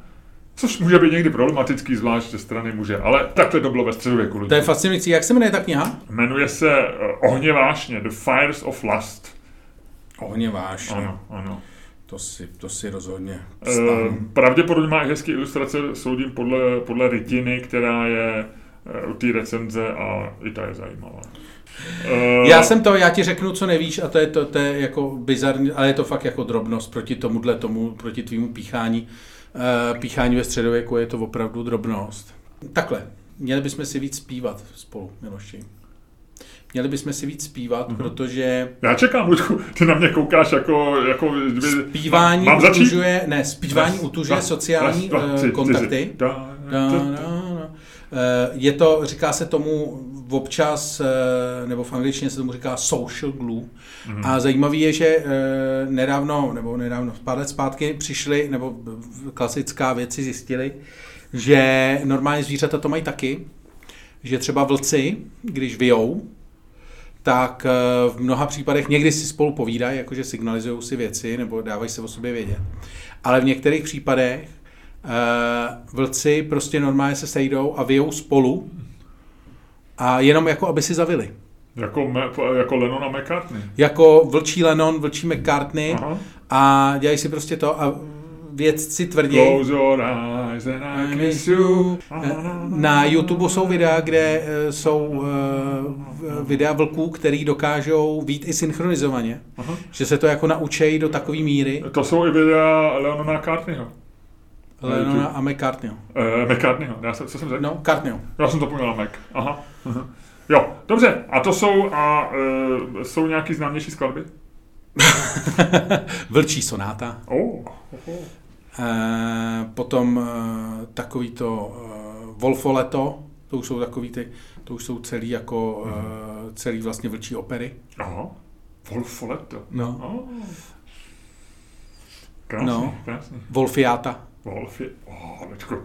Což může být někdy problematický, zvlášť ze strany muže, ale takhle to bylo ve středověku. To je fascinující. Jak se jmenuje ta kniha? Jmenuje se uh, Ohně vášně, The Fires of Lust. Ohně vášně. Ano, ano. To si, to si rozhodně Uh, pravděpodobně má hezké ilustrace, soudím podle, podle rytiny, která je uh, u té recenze a i ta je zajímavá. Uh, já jsem to, já ti řeknu, co nevíš a to je, to, to je jako bizarní, ale je to fakt jako drobnost proti tomuhle tomu, proti tvýmu píchání. Píchání ve středověku je to opravdu drobnost. Takhle, měli bychom si víc zpívat spolu, Miloši. Měli bychom si víc zpívat, mm-hmm. protože... Já čekám, Ludku, ty na mě koukáš jako... jako kdyby... Zpívání Mám utužuje, ne, zpívání das, utužuje das, sociální uh, kontakty. Da, da, da. Je to, říká se tomu občas, eh, nebo v angličtině se tomu říká social glue. Mm-hmm. A zajímavé je, že eh, nedávno, nebo nedávno, pár let zpátky přišli, nebo klasická věci zjistili, že normální zvířata to mají taky, že třeba vlci, když vyjou, tak eh, v mnoha případech někdy si spolu povídají, jakože signalizují si věci nebo dávají se o sobě vědět. Ale v některých případech uh, vlci prostě normálně se sejdou a vyjou spolu a jenom jako, aby si zavili. Jako, me, jako Lennon a McCartney. Jako vlčí Lennon, vlčí McCartney Aha. a dělají si prostě to a vědci tvrdí, Close your eyes and I kiss you. na YouTube jsou videa, kde eh, jsou eh, videa vlků, který dokážou být i synchronizovaně. Aha. Že se to jako naučejí do takové míry. To jsou i videa Leonona Cartneyho. Lennona a McCartneyho. Uh, McCartneyho, já jsem, co jsem řekl? No, Cartneyho. Já jsem to poměl Mac. Aha. Aha. Jo, dobře. A to jsou, a uh, jsou nějaký známější skladby? Vlčí sonáta. Oh. oh. Eh, potom eh, takový to eh, Wolfoleto, to už jsou takový ty, to už jsou celý jako eh, celý vlastně vlčí opery. Aha. Wolfoletto. No. Oh. Krásný, No. krásný. Wolfiata. Wolf je... Oh, lečko.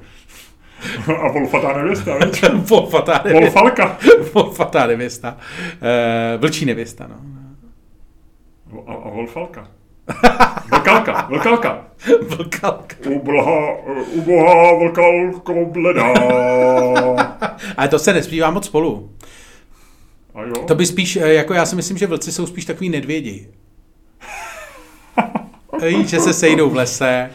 A Wolfatá nevěsta, viď? Wolfatá nevěsta. Wolfalka. Wolfatá nevěsta. Eh, vlčí nevěsta, no. A, a Wolfalka. Vlkalka, vlkalka. Vlkalka. Ubohá, ubohá vlkalko bledá. Ale to se nespívá moc spolu. A jo? To by spíš, eh, jako já si myslím, že vlci jsou spíš takový nedvědi. Víš, že se sejdou v lese.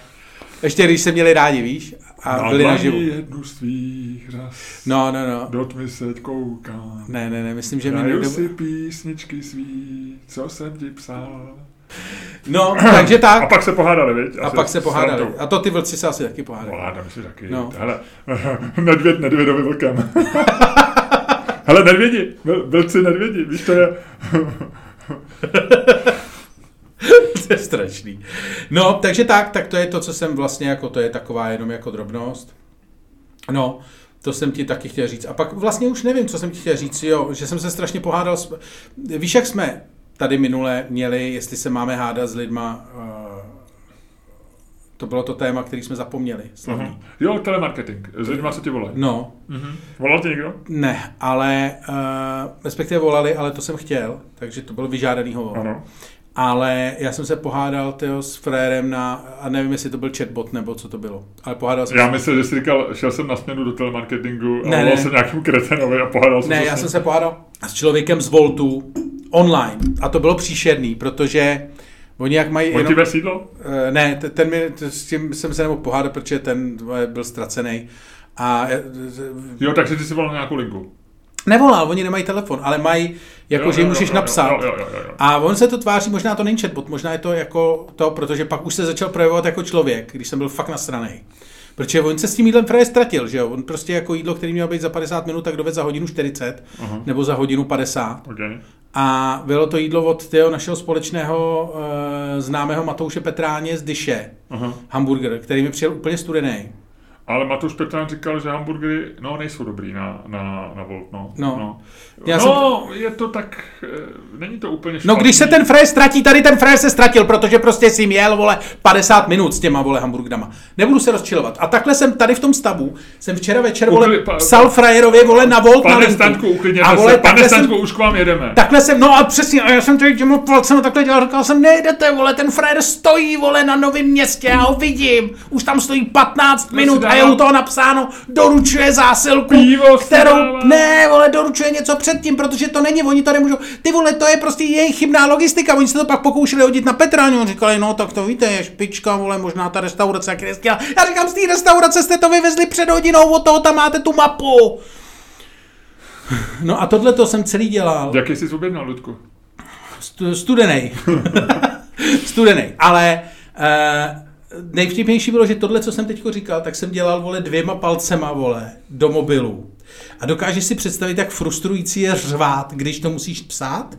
Ještě když se měli rádi, víš? A byli naživu. jednu z tvých řas. No, no, no. Do tmy se koukám. Ne, ne, ne, myslím, že mi Hraju nejde... si písničky svý, co jsem ti psal. No, takže A tak. pak se pohádali, viď? A Asi pak se pohádali. A to ty vlci se asi taky pohádali. Pohádám si taky. No. Hele, nedvěd nedvědovi vlkem. Hele, nedvědi, vlci nedvědi, víš, to je... to je strašný. No, takže tak, tak to je to, co jsem vlastně jako, to je taková jenom jako drobnost. No, to jsem ti taky chtěl říct. A pak vlastně už nevím, co jsem ti chtěl říct, jo, že jsem se strašně pohádal. S... Víš, jak jsme tady minule měli, jestli se máme hádat s lidma, uh, to bylo to téma, který jsme zapomněli. Slavný. Aha. Jo, telemarketing, s lidma se ti volají. No, Mhm. Volal ti někdo? ne, ale uh, respektive volali, ale to jsem chtěl, takže to byl vyžádaný hovor. Ano. Ale já jsem se pohádal tyjo, s frérem na, a nevím, jestli to byl chatbot nebo co to bylo, ale pohádal jsem Já se. myslím, že jsi říkal, šel jsem na směnu do telemarketingu a Ne, volal ne. jsem nějakým kretenovi a pohádal jsem Ne, já jsem se pohádal s člověkem z Voltu online a to bylo příšerný, protože oni jak mají... On ti Jenom, sídlo? Eh, ne, ten mi, s tím jsem se nemohl pohádat, protože ten eh, byl ztracený. A eh, Jo, takže ty jsi volal nějakou linku. nevolal, oni nemají telefon, ale mají, jako Jo, že jim můžeš jo, jo, napsat. Jo, jo, jo, jo, jo. A on se to tváří, možná to není chatbot, možná je to jako to, protože pak už se začal projevovat jako člověk, když jsem byl fakt nasranej. Protože on se s tím jídlem právě ztratil, že jo? On prostě jako jídlo, který měl být za 50 minut, tak doved za hodinu 40, Aha. nebo za hodinu 50. Okay. A bylo to jídlo od tyho našeho společného e, známého Matouše Petráně z Dyše, Aha. hamburger, který mi přijel úplně studený. Ale Matuš Petrán říkal, že hamburgery no, nejsou dobrý na, na, na Volt. No, No. no. Já no je to tak, eh, není to úplně No špatný. když se ten frér ztratí, tady ten frér se ztratil, protože prostě si měl, vole, 50 minut s těma, vole, hamburgrama. Nebudu se rozčilovat. A takhle jsem tady v tom stavu, jsem včera večer, vole, Ukli- pa- psal frajerovi, vole, na Volt na Pane linku. Stanku, uklidněte A vole, se. Pane takhle jsem- Stanku, už k vám jedeme. Takhle jsem, no a přesně, a já jsem tady těma palcem takhle dělal, říkal jsem, nejdete, vole, ten frér stojí, vole, na novém městě, já ho vidím, už tam stojí 15 minut a je u toho napsáno, doručuje zásilku, Pivo kterou, dává. ne, vole, doručuje něco předtím, protože to není, oni to nemůžou, ty vole, to je prostě jejich chybná logistika, oni se to pak pokoušeli hodit na Petráňu, on říkali, no tak to víte, je špička, vole, možná ta restaurace, jak je Já říkám, z té restaurace jste to vyvezli před hodinou, od toho tam máte tu mapu. No a tohle to jsem celý dělal. Jaký jsi objednal, Ludku? Stu- studený. studený. Ale uh, nejvtipnější bylo, že tohle, co jsem teď říkal, tak jsem dělal, vole, dvěma palcema, vole, do mobilu. A dokážeš si představit, jak frustrující je řvát, když to musíš psát?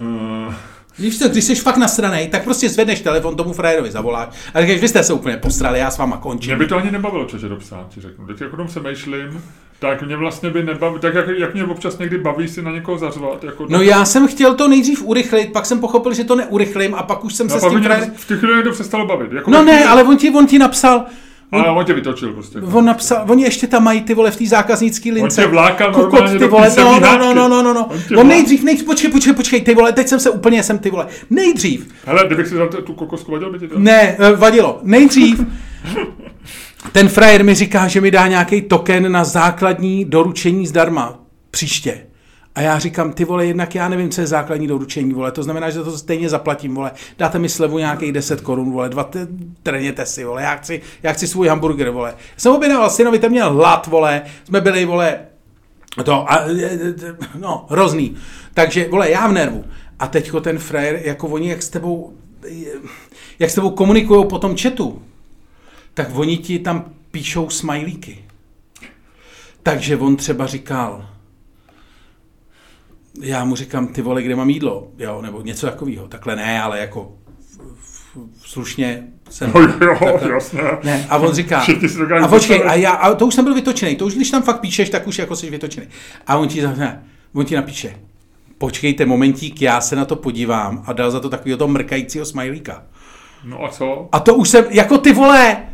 Uh, Víš co, když jsi fakt nasranej, tak prostě zvedneš telefon, tomu frajerovi zavoláš a říkáš, vy jste se úplně postrali, já s váma končím. mě by to ani nebavilo, čeže dopsat, ti řeknu. Teď jako se myšlím, tak mě vlastně by nebaví, tak jak, jak mě občas někdy baví si na někoho zařvat. Jako No já jsem chtěl to nejdřív urychlit, pak jsem pochopil, že to neurychlím a pak už jsem se no, s pak tím mě v té chvíli to přestalo bavit. Jako No ne, chvíli- ale on ti, on ti napsal, Ale on tě vytočil prostě. On napsal, oni ještě tam mají ty vole v té zákaznické lince. tě vlákal Kokot, normálně ty vole, no, no, no, no, no, no, no. On tě On vlá- nejdřív, nejdřív, počkej, počkej, počkej, ty vole, teď jsem se úplně, jsem ty vole, nejdřív, Hele, kdybych si dal tu kokosku, vadil by ti to? ne, eh, vadilo, nejdřív, ten frajer mi říká, že mi dá nějaký token na základní doručení zdarma příště. A já říkám, ty vole, jednak já nevím, co je základní doručení, vole, to znamená, že to stejně zaplatím, vole, dáte mi slevu nějakých 10 korun, vole, dva, trněte si, vole, já chci, já chci svůj hamburger, vole. Jsem objednal synovi, ten měl hlad, vole, jsme byli, vole, to, a, no, hrozný. Takže, vole, já v nervu. A teďko ten frajer, jako oni, jak s tebou, jak s tebou komunikují po tom chatu, tak oni ti tam píšou smajlíky. Takže on třeba říkal, já mu říkám, ty vole, kde mám jídlo, jo, nebo něco takového. Takhle ne, ale jako slušně jsem... No, jo, takhle, jasně. Ne, a on říká, a počkej, a, já, a to už jsem byl vytočený, to už když tam fakt píšeš, tak už jako jsi vytočený. A on ti, ne, on ti napíše, počkejte momentík, já se na to podívám a dal za to takového toho mrkajícího smajlíka. No a co? A to už jsem, jako ty vole,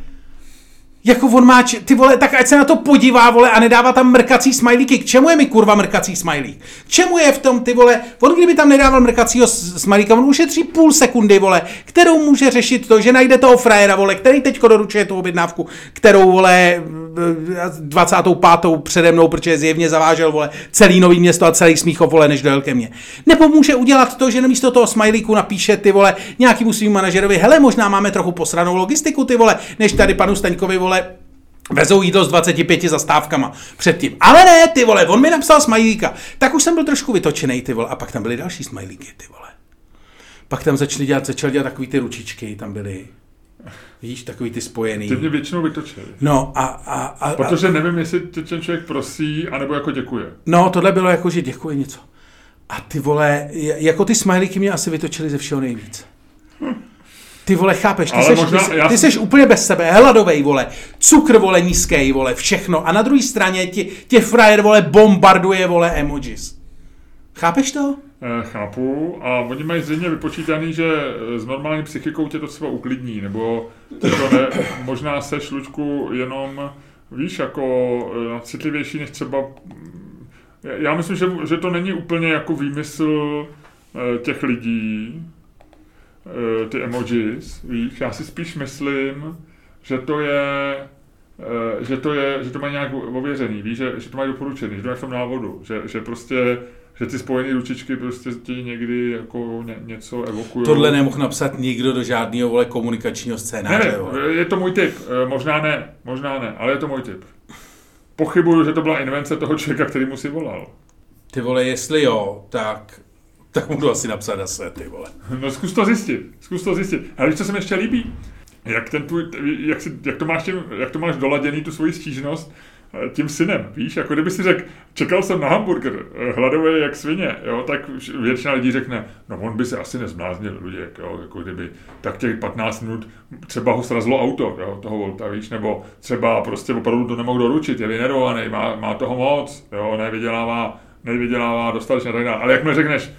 jako on má, ty vole, tak ať se na to podívá, vole, a nedává tam mrkací smajlíky. K čemu je mi kurva mrkací smajlík? K čemu je v tom, ty vole, on kdyby tam nedával mrkacího smajlíka, on ušetří půl sekundy, vole, kterou může řešit to, že najde toho frajera, vole, který teďko doručuje tu objednávku, kterou, vole, 25. přede mnou, protože zjevně zavážel, vole, celý nový město a celý Smíchov, vole, než dojel ke mně. Nebo může udělat to, že namísto toho smajlíku napíše, ty vole, nějaký svým manažerovi, hele, možná máme trochu posranou logistiku, ty vole, než tady panu Staňkovi, vole, vole, vezou jídlo s 25 zastávkama předtím. Ale ne, ty vole, on mi napsal smajlíka. Tak už jsem byl trošku vytočený, ty vole, a pak tam byly další smajlíky, ty vole. Pak tam začali dělat, začal dělat takový ty ručičky, tam byly. Víš, takový ty spojený. Ty mě většinou vytočili. No a, a, a Protože nevím, jestli ten člověk prosí, anebo jako děkuje. No, tohle bylo jako, že děkuje něco. A ty vole, jako ty smajlíky mě asi vytočili ze všeho nejvíc. Ty vole, chápeš, ty, seš, možná, ty, ty seš úplně bez sebe, hladovej, vole, cukr, vole, nízký, vole, všechno. A na druhé straně tě, tě frajer, vole, bombarduje, vole, emojis. Chápeš to? E, chápu a oni mají zřejmě vypočítaný, že s normální psychikou tě to třeba uklidní, nebo to ne, možná seš, Lučku, jenom, víš, jako eh, citlivější než třeba... Já myslím, že, že to není úplně jako výmysl eh, těch lidí, Eh, ty emojis, víš, já si spíš myslím, že to je, eh, že to je, že to má nějak ověřený, víš, že, že to mají doporučený, že to je v tom návodu, že, že prostě že ty spojené ručičky prostě ti někdy jako ně, něco evokují. Tohle nemohl napsat nikdo do žádného vole komunikačního scénáře. Ne, ne, je to můj tip. Eh, možná ne, možná ne, ale je to můj tip. Pochybuju, že to byla invence toho člověka, který mu si volal. Ty vole, jestli jo, tak tak budu asi napsat na své, ty vole. No zkus to zjistit, zkus to zjistit. Ale víš, co se mi ještě líbí? Jak, ten tvůj, jak, si, jak, to máš tím, jak to máš doladěný, tu svoji stížnost, eh, tím synem, víš, jako kdyby si řekl, čekal jsem na hamburger, eh, hladový jak svině, jo, tak většina lidí řekne, no on by se asi nezbláznil, Luděk, jo, jako kdyby, tak těch 15 minut třeba ho srazlo auto, jo, toho Volta, víš, nebo třeba prostě opravdu to nemohl doručit, je vynervovaný, má, má toho moc, jo, nevydělává, nevydělává dostatečně tak dále. Ale jak mi řekneš,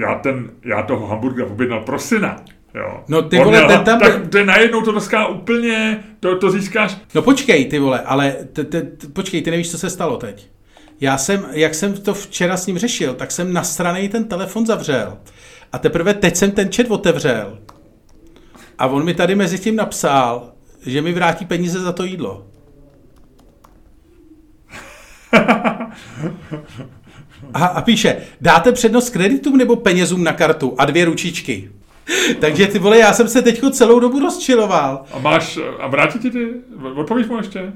já, ten, já toho hamburgera objednal pro syna. Jo. No ty vole, ten tam... Tak to najednou to dneska úplně, to, to získáš. No počkej ty vole, ale t, t, t, počkej, ty nevíš, co se stalo teď. Já jsem, jak jsem to včera s ním řešil, tak jsem na straně ten telefon zavřel. A teprve teď jsem ten chat otevřel. A on mi tady mezi tím napsal, že mi vrátí peníze za to jídlo. A, a píše, dáte přednost kreditům nebo penězům na kartu a dvě ručičky. Takže ty vole, já jsem se teďko celou dobu rozčiloval. A máš, a vrátí ti ty? Odpovíš mu ještě?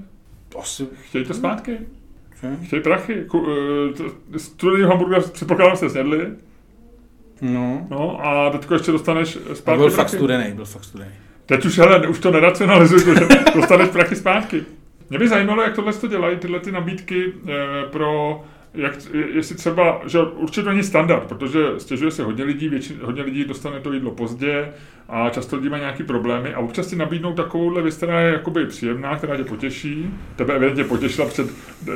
Asi. Chtějí to zpátky? Hm? Chtějí prachy? Eh, studený hamburger předpokládám se snědli. No. No a teďko ještě dostaneš zpátky a byl prachy. fakt studený, byl fakt studený. Teď už, hele, už to neracionalizuj, že dostaneš prachy zpátky. Mě by zajímalo, jak tohle to dělají, tyhle ty nabídky eh, pro jak, jestli třeba, že určitě to není standard, protože stěžuje se hodně lidí, většin, hodně lidí dostane to jídlo pozdě a často lidi mají nějaké problémy a občas si nabídnou takovouhle věc, která je jakoby příjemná, která tě potěší. Tebe evidentně potěšila před,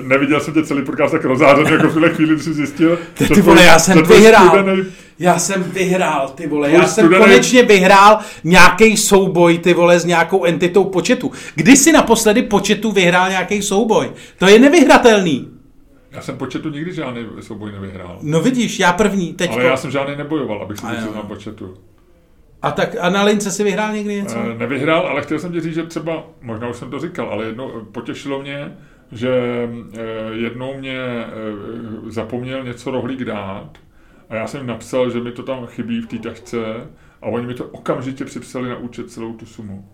neviděl jsem tě celý podcast tak rozhářený, jako v tuhle chvíli, když jsi zjistil. Ty, ty vole, já jsem vyhrál. Studený, já jsem vyhrál, ty vole, já jsem studený... konečně vyhrál nějaký souboj, ty vole, s nějakou entitou početu. Kdy jsi naposledy početu vyhrál nějaký souboj? To je nevyhratelný. Já jsem početu nikdy žádný souboj nevyhrál. No vidíš, já první, teď. Ale já jsem žádný nebojoval, abych se přiznal početu. A tak a na lince si vyhrál někdy něco? E, nevyhrál, ale chtěl jsem ti říct, že třeba, možná už jsem to říkal, ale jedno potěšilo mě, že eh, jednou mě eh, zapomněl něco rohlík dát a já jsem jim napsal, že mi to tam chybí v té tašce a oni mi to okamžitě připsali na účet celou tu sumu.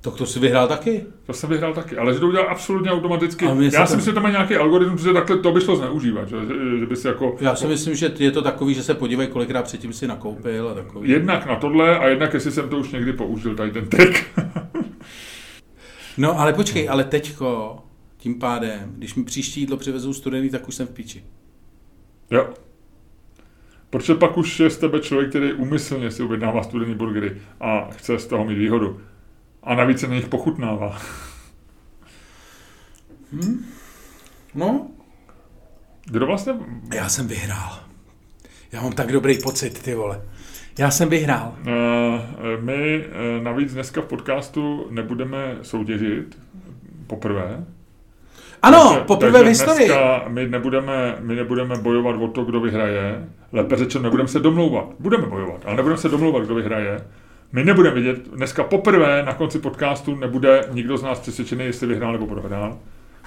Tak to si vyhrál taky. To jsem vyhrál taky, ale že to udělal absolutně automaticky. Já to- si myslím, že tam má nějaký algoritmus, že takhle to by šlo zneužívat, že, že, že by si jako... Já si myslím, že je to takový, že se podívej, kolikrát předtím si nakoupil a takový. Jednak na tohle a jednak, jestli jsem to už někdy použil, tady ten trik. No ale počkej, ale teďko, tím pádem, když mi příští jídlo přivezou studený, tak už jsem v píči. jo. Protože pak už je z tebe člověk, který umyslně si objednává studený burgery a chce z toho mít výhodu. A navíc se na nich pochutnává. No, Kdo vlastně... já jsem vyhrál. Já mám tak dobrý pocit, ty vole. Já jsem vyhrál. eh, My eh, navíc dneska v podcastu nebudeme soutěžit poprvé. Ano, Takže- poprvé takže v historii. My nebudeme, my nebudeme bojovat o to, kdo vyhraje. Lépe řečeno, nebudeme se domlouvat. Budeme bojovat, ale nebudeme se domlouvat, kdo vyhraje. My nebudeme vidět, dneska poprvé na konci podcastu nebude nikdo z nás přesvědčený, jestli vyhrál nebo prohrál.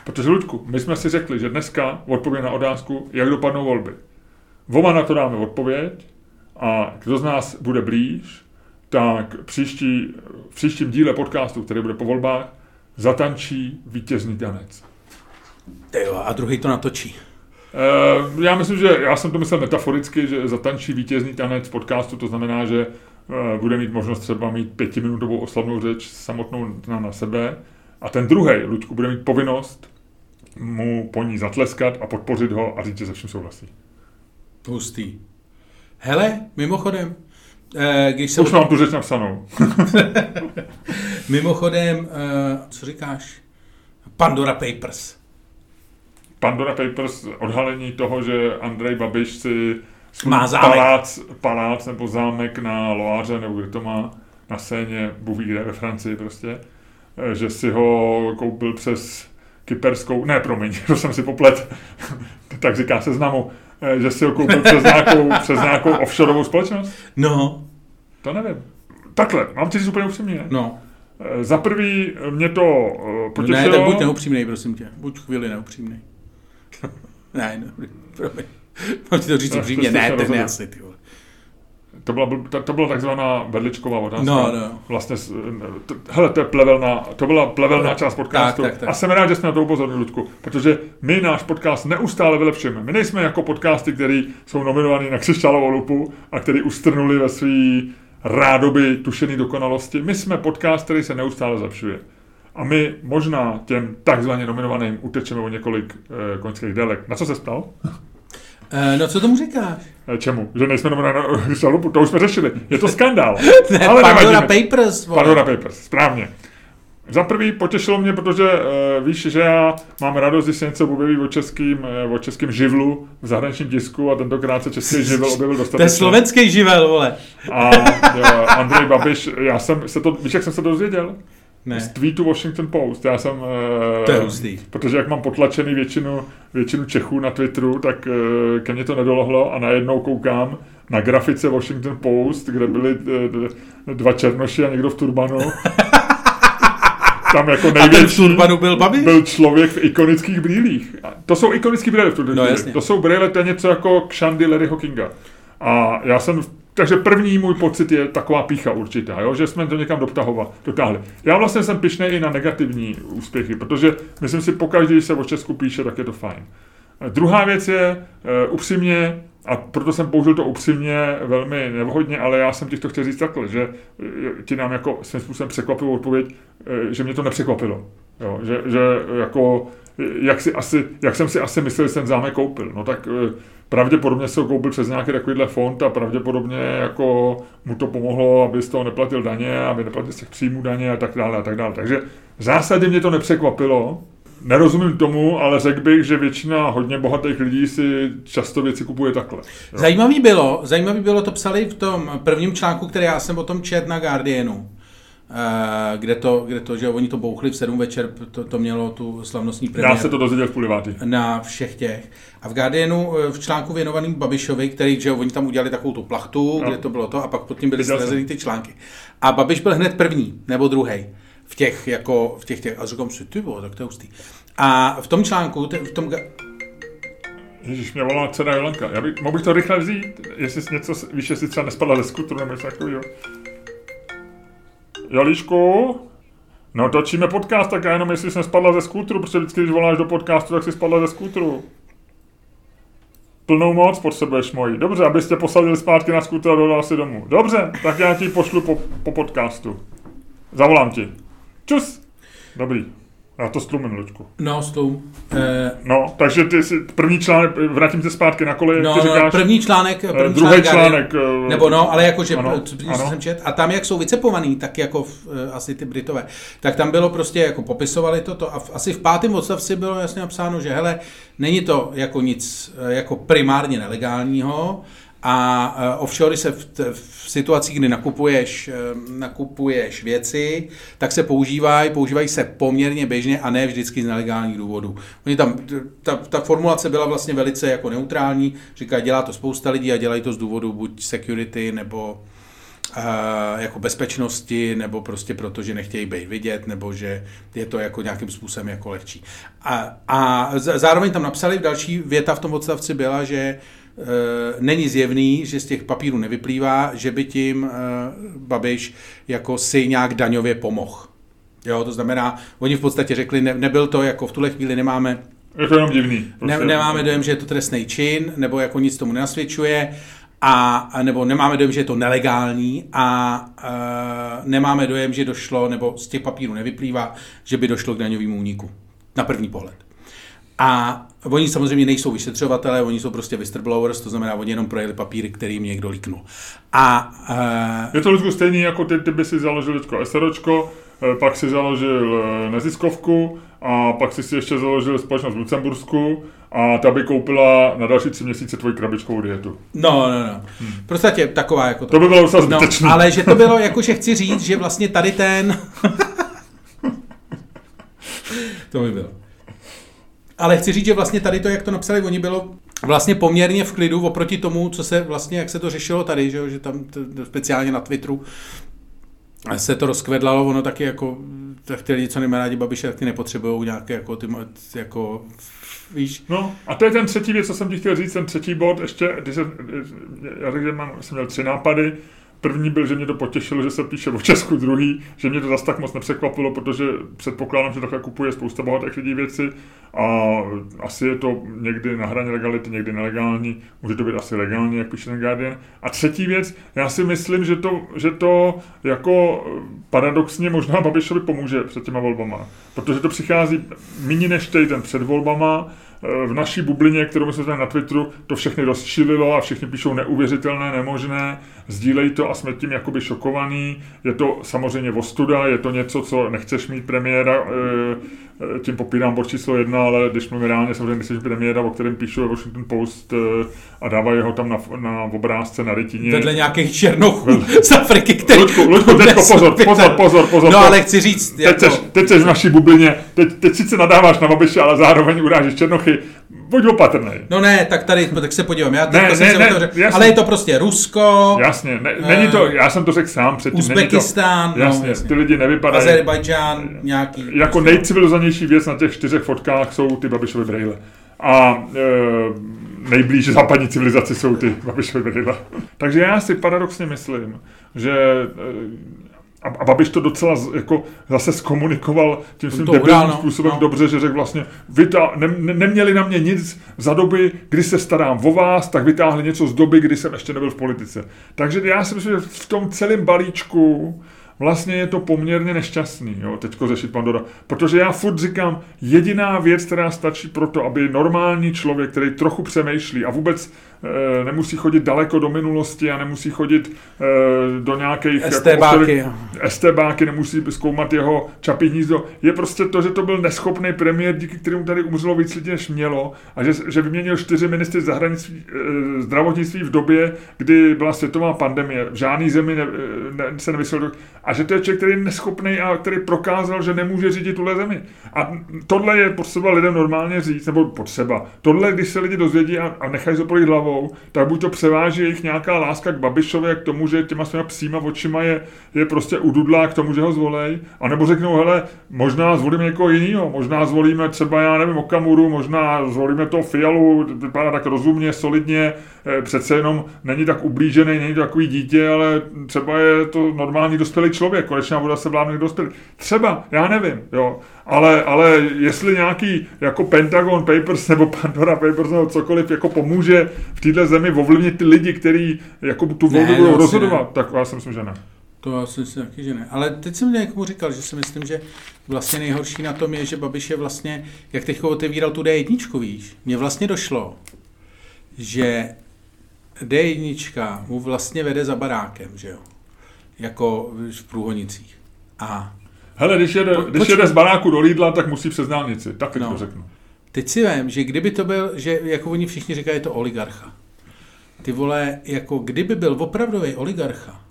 Protože, Luďku, my jsme si řekli, že dneska odpovíme na otázku, jak dopadnou volby. Voma na to dáme odpověď a kdo z nás bude blíž, tak příští, v příštím díle podcastu, který bude po volbách, zatančí vítězný tanec. Ty jo, a druhý to natočí. Eh, Já myslím, že já jsem to myslel metaforicky, že zatančí vítězný tanec podcastu, to znamená, že bude mít možnost třeba mít pětiminutovou oslavnou řeč samotnou na, na sebe a ten druhý, Luďku, bude mít povinnost mu po ní zatleskat a podpořit ho a říct, že se vším souhlasí. Hustý. Hele, mimochodem, eh, když se... Už mám tu řeč napsanou. Mimochodem, eh, co říkáš? Pandora Papers. Pandora Papers, odhalení toho, že Andrej Babiš si Má zámek. palác, palác nebo zámek na Loáře, nebo kde to má, na scéně, Bůh ví kde, ve Francii prostě, eh, že si ho koupil přes kyperskou, ne promiň, to jsem si poplet, tak říká seznamu, eh, že si ho koupil přes nějakou, přes nějakou offshoreovou společnost? No, To nevím. Takhle, mám ti říct úplně upřímně. no. Eh, Za prvý mě to potěšilo. Ne, tak buď neupřímnej, prosím tě. Buď chvíli neupřímnej. ne, no, promiň. Mám ti to říct Tak upřímně. Ne, ten ne asi, ty vole. To byla, to, to byla takzvaná berličková otázka. No, no. Vlastně, to, hele, to, je plevelná, to byla plevelná část podcastu. Tak, tak, tak. A jsem rád, že jsme na to upozornili, Ludku, protože my náš podcast neustále vylepšujeme. My nejsme jako podcasty, které jsou nominovaný na křišťálovou lupu a který ustrnuli ve svý rádoby tušený dokonalosti. My jsme podcast, který se neustále zlepšuje. A my možná těm takzvaně nominovaným utečeme o několik e, koňských délek. Na co se ptal? Eh, no, co tomu říkáš? E, čemu? Že nejsme nominovaní na lupu? To už jsme řešili. Je to skandál. Ne, Ale Pandora nevadí mi. Papers, vole. Pandora Papers, správně. Za prvý potěšilo mě, protože uh, víš, že já mám radost, když se něco objeví o českým, uh, o českým živlu v zahraničním tisku a tentokrát se český živl objevil To je dostatečně. slovenský živel, vole. A uh, Andrej Babiš, já jsem se to, víš, jak jsem se dozvěděl? Ne. Z tweetu Washington Post. Já jsem... Uh, To je hustý. Protože jak mám potlačený většinu, většinu Čechů na Twitteru, tak uh, ke mně to nedolohlo a najednou koukám na grafice Washington Post, kde byli uh, dva černoši a někdo v turbanu. Tam jako A ten největší byl Babiš? byl člověk v ikonických brýlích. To jsou ikonické brýle v tuto No, jasně. To jsou brýle, to je něco jako Kshandy Larryho Kinga. A já jsem, takže první můj pocit je taková pícha určitá, jo? že jsme to někam dotáhli. Já vlastně jsem pišný i na negativní úspěchy, protože myslím si, pokaždé, když se o Česku píše, tak je to fajn. A Druhá věc je, uh, upřímně, a proto jsem použil to upřímně velmi nevhodně, ale já jsem ti to chtěl říct takhle, že eh, ti nám jako svým způsobem překvapivou odpověď, eh, že mě to nepřekvapilo. Jo, že, že jako, jak, si asi, jak jsem si asi myslel, že jsem zámek koupil. No tak eh, pravděpodobně se ho koupil přes nějaký takovýhle fond a pravděpodobně jako mu to pomohlo, aby z toho neplatil daně, aby neplatil z těch příjmů daně a tak dále a tak dále. Takže v zásadě mě to nepřekvapilo. Nerozumím tomu, ale řekl bych, že většina hodně bohatých lidí si často věci kupuje takhle. Zajímavý bylo, zajímavý bylo, to psali v tom prvním článku, který já jsem o tom čet na Guardianu, kde to, kde to, že oni to bouchli v 7 večer, to, to mělo tu slavnostní Já premiéru. se to dozvěděl v půl devátý. na všech těch. A v Guardianu eh, v článku věnovaným Babišovi, který, že oni tam udělali takovou tu plachtu, No. kde to bylo to, a pak pod tím byly zrazený ty články. A Babiš byl hned první, nebo druhý. v těch, jako, v těch, těch a říkám si, ty tak to je hustý. A v tom článku, v tom, Ježíš, mě volá dcera Jolenka. Já bych, mohl bych to rychle vzít, jestli něco, víš, jestli třeba nespadla ze skutru nebo něco takového. Jolíšku? No točíme podcast, tak já jenom jestli jsem spadla ze skútru, protože vždycky, když voláš do podcastu, tak si spadla ze skútru. Plnou moc potřebuješ moji. Dobře, abyste posadili zpátky na skútr a dodal si domů. Dobře, tak já ti pošlu po, po podcastu. Zavolám ti. Čus. Dobrý. Já to stlumím, Luďku. No, stlum. Eh, No, takže ty si, první článek, vrátím se zpátky na kole, no, ty říkáš, první článek, první eh, druhý článek, Guardian- eh, nebo no, ale jakože, ano, jsem čet, a tam, jak jsou vycepovaný, tak jako v, asi ty Britové, tak tam bylo prostě, jako popisovali toto a v, asi v pátém odstavci bylo jasně napsáno, že hele, není to jako nic jako primárně nelegálního, a uh, offshore se v, v situacích, kdy nakupuješ, eh, nakupuješ věci, tak se používají, používají se poměrně běžně a ne vždycky z nelegálních důvodů. Oni tam, ta, ta formulace byla vlastně velice jako neutrální, říká, dělá to spousta lidí a dělají to z důvodu buď security nebo uh, jako bezpečnosti, nebo prostě proto, že nechtějí být vidět, nebo že je to jako nějakým způsobem jako lehčí. A, a zároveň tam napsali, další věta v tom odstavci byla, že uh, není zjevný, že z těch papírů nevyplývá, že by tím uh, Babiš jako si nějak daňově pomohl. Jo, to znamená, oni v podstatě řekli, ne, nebyl to jako v tuhle chvíli nemáme je to jenom divný. ne, nemáme dojem, že je to trestný čin, nebo jako nic tomu nenasvědčuje, a, a nebo nemáme dojem, že je to nelegální a e, nemáme dojem, že došlo, nebo z těch papírů nevyplývá, že by došlo k daňovému úniku. Na první pohled. A oni samozřejmě nejsou vyšetřovatelé, oni jsou prostě whistleblowers, to znamená, oni jenom projeli papíry, který jim někdo líknul. A e, Je to Ludku stejný, jako ty, ty by si založil teďko SROčko, eh, pak si založil eh, neziskovku a pak si si ještě založil společnost v Lucembursku a ta by koupila na další tři měsíce tvoji krabičkovou dietu. no, no, no. V podstatě taková jako To by bylo docela No, ale že to bylo, jako že chci říct, že vlastně tady ten... to by bylo. Ale chci říct, že vlastně tady to, jak to napsali oni, bylo vlastně poměrně v klidu oproti tomu, co se vlastně, jak se to řešilo tady, že, že tam to, speciálně na Twitteru se to rozkvedlalo, ono taky jako, tak ty lidi, co nemají rádi Babiše, tak ty nepotřebují nějaké jako ty, jako, víš, No a to je ten třetí věc, co jsem ti chtěl říct, ten třetí bod, ještě, když jsem, já řekl, že mám, jsem měl tři nápady, První byl, že mě to potěšilo, že se píše o Česku, druhý, že mě to zase tak moc nepřekvapilo, protože předpokládám, že takhle kupuje spousta bohatých lidí věci a asi je to někdy na hraně legality, někdy nelegální, může to být asi legální, jak píše ten Guardian. A třetí věc, já si myslím, že to, že to jako paradoxně možná Babišovi pomůže před těma volbama, protože to přichází méně než ten před volbama, v naší bublině, kterou my jsme znali na Twitteru, to všechny rozčililo a všichni píšou neuvěřitelné, nemožné, sdílejí to a jsme tím jakoby šokovaný. Je to samozřejmě ostuda, je to něco, co nechceš mít premiéra, eh, tím popírám bod číslo jedna, ale když mluvím reálně, samozřejmě nechceš mít premiéra, o kterém píšu Washington Post eh, a dávají ho tam na, na obrázce na rytině. vedle nějakých černochů z Afriky, který... Luďku, Luďku, teďko pozor, pozor, pozor, pozor. No ale chci říct, Teď, jako, seš, teď seš v naší bublině, teď, teď sice nadáváš na Babiše, ale zároveň urážíš Černochy. Buď opatrný. No ne, tak tady, tak se podívám, já Ne, ne, ne, otevřel, jasně. ale je to prostě Rusko, Jasně, ne, není to, já jsem to řekl sám předtím. Uzbekistán, to, no, jasně, jasně. ty lidi nevypadají. Azerbajdžán, nějaký. Jako nejcivilizovanější věc na těch čtyřech fotkách jsou ty Babišovy brejle. A e, nejblíž západní civilizaci jsou ty Babišovy brejle. Takže já si paradoxně myslím, že e, a, a Babiš to docela z, jako zase zkomunikoval tím svým debilním no. způsobem No. dobře, že řekl vlastně, vytá, ne, ne, neměli na mě nic za doby, kdy se starám o vás, tak vytáhli něco z doby, kdy jsem ještě nebyl v politice. Takže já si myslím, že v tom celém balíčku vlastně je to poměrně nešťastný, jo, teďko řešit Pandora. Protože já furt říkám, jediná věc, která stačí pro to, aby normální člověk, který trochu přemýšlí a vůbec nemusí chodit daleko do minulosti a nemusí chodit e, do nějakých... STBáky. Jako, STBáky, nemusí zkoumat jeho čapí hnízdo. Je prostě to, že to byl neschopný premiér, díky kterému tady umřelo víc lidí, než mělo, a že, že vyměnil čtyři ministry zahraničí, e, zdravotnictví v době, kdy byla světová pandemie. V žádný zemi ne, ne, se nevysvětlil. A že to je člověk, který je neschopný a který prokázal, že nemůže řídit tuhle zemi. A tohle je potřeba lidem normálně říct, nebo potřeba. Tohle, když se lidi dozvědí a, a nechají projít hlavou, hlavou, tak buď to převáží jejich nějaká láska k Babišovi, k tomu, že těma svýma psíma očima je, je prostě ududlá k tomu, že ho zvolej, anebo řeknou, hele, možná zvolíme někoho jiného, možná zvolíme třeba, já nevím, Okamuru, možná zvolíme to Fialu, vypadá tak rozumně, solidně, eh, přece jenom není tak ublížený, není to takový dítě, ale třeba je to normální dospělý člověk, konečná voda se vládne dospělý. Třeba, já nevím, jo. Ale, ale jestli nějaký jako Pentagon Papers nebo Pandora Papers nebo cokoliv jako pomůže v této zemi ovlivnit ty lidi, kteří jako tu volbu budou rozhodovat, ne. tak já si myslím, že ne. To já si myslím taky, že ne. Ale teď jsem někomu říkal, že si myslím, že vlastně nejhorší na tom je, že Babiš je vlastně, jak teď otevíral tu D1, víš, mně vlastně došlo, že D1 mu vlastně vede za barákem, že jo, jako v průhonicích. A Hele, když jede, po, když jede z baráku do Lidla, tak musí přes dálnici. Tak no. to řeknu. Teď si vím, že kdyby to byl, že jako oni všichni říkají, je to oligarcha. Ty vole, jako kdyby byl opravdový oligarcha,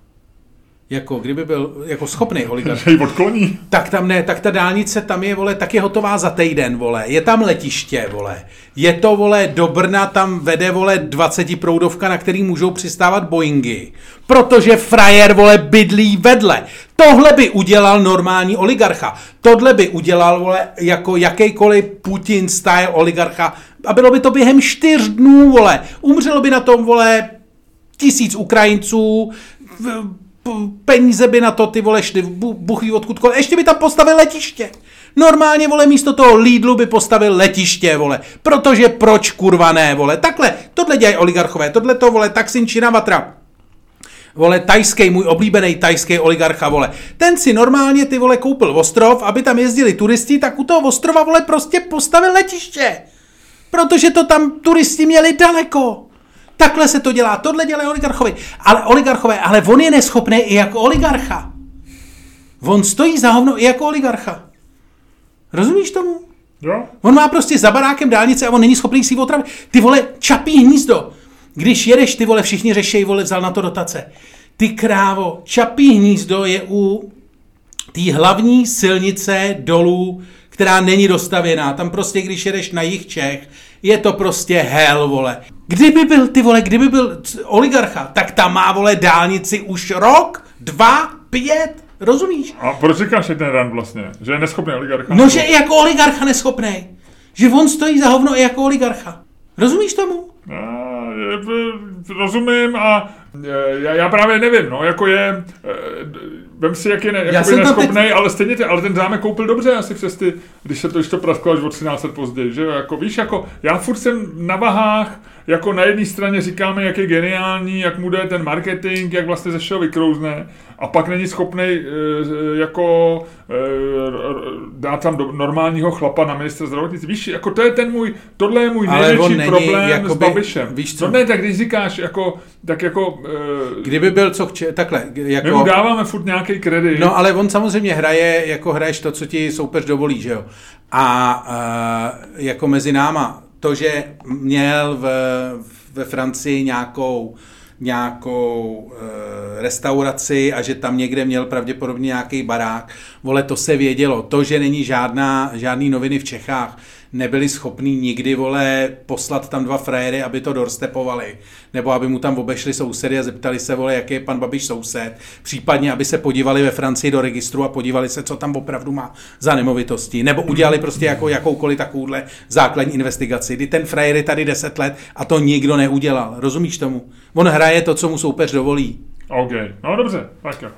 jako kdyby byl jako schopný oligarch. Že odkloní. Tak tam ne, tak ta dálnice tam je, vole, tak je hotová za týden, vole. Je tam letiště, vole. Je to, vole, do Brna tam vede, vole, 20 proudovka, na který můžou přistávat Boeingy. Protože frajer, vole, bydlí vedle. Tohle by udělal normální oligarcha. Tohle by udělal, vole, jako jakýkoliv Putin style oligarcha. A bylo by to během čtyř dnů, vole. Umřelo by na tom, vole, tisíc Ukrajinců, peníze by na to ty vole šly, buchví odkudkoliv, ještě by tam postavil letiště. Normálně, vole, místo toho Lidlu by postavil letiště, vole. Protože proč kurva ne, vole. Takhle, tohle dělají oligarchové, tohle to, vole, Taksin Činavatra. Vole, tajský, můj oblíbený tajský oligarcha, vole. Ten si normálně, ty vole, koupil ostrov, aby tam jezdili turisti, tak u toho ostrova, vole, prostě postavil letiště. Protože to tam turisti měli daleko. Takhle se to dělá, tohle dělají oligarchovi. Ale oligarchové, ale on je neschopný i jako oligarcha. On stojí za hovno i jako oligarcha. Rozumíš tomu? Jo. On má prostě za barákem dálnice a on není schopný si otravit. Ty vole, čapí hnízdo. Když jedeš, ty vole, všichni řešejí, vole, vzal na to dotace. Ty krávo, čapí hnízdo je u té hlavní silnice dolů, která není dostavěná. Tam prostě, když jedeš na jich Čech, je to prostě hell, vole. Kdyby byl, ty vole, kdyby byl oligarcha, tak tam má, vole, dálnici už rok, dva, pět, rozumíš? A proč říkáš ten rand vlastně? Že je neschopný oligarcha? No, že je jako oligarcha neschopný. Že on stojí za hovno i jako oligarcha. Rozumíš tomu? Já, rozumím a já, já právě nevím, no, jako je, vem si, jak je ne, jsem neschopný, teď... ale stejně ty, ale ten zámek koupil dobře asi přes ty, když se to, když to prasklo až o 13 let později, že jo, jako víš, jako já furt jsem na vahách, jako na jedné straně říkáme, jak je geniální, jak mu jde ten marketing, jak vlastně ze všeho vykrouzne, a pak není schopný e, jako e, dát tam do normálního chlapa na ministra zdravotnictví. Víš, jako to je ten můj, tohle je můj největší problém jakoby, s Babišem. Víš co? No ne, tak když říkáš, jako, tak jako... Kdyby byl co chče, takhle. Jako, my mu dáváme furt nějaký kredit. No ale on samozřejmě hraje, jako hraješ to, co ti soupeř dovolí, že jo. A jako mezi náma, to, že měl v, ve Francii nějakou nějakou e, restauraci a že tam někde měl pravděpodobně nějaký barák. Vole, to se vědělo. To, že není žádná, žádný noviny v Čechách, nebyli schopní nikdy, vole, poslat tam dva frajery, aby to dorstepovali, nebo aby mu tam obešli sousedy a zeptali se, vole, jaký je pan Babiš soused, případně, aby se podívali ve Francii do registru a podívali se, co tam opravdu má za nemovitosti, nebo udělali prostě jako jakoukoliv takovouhle základní investigaci, kdy ten frajer je tady 10 let a to nikdo neudělal, rozumíš tomu? On hraje to, co mu soupeř dovolí. OK, no dobře, tak jo.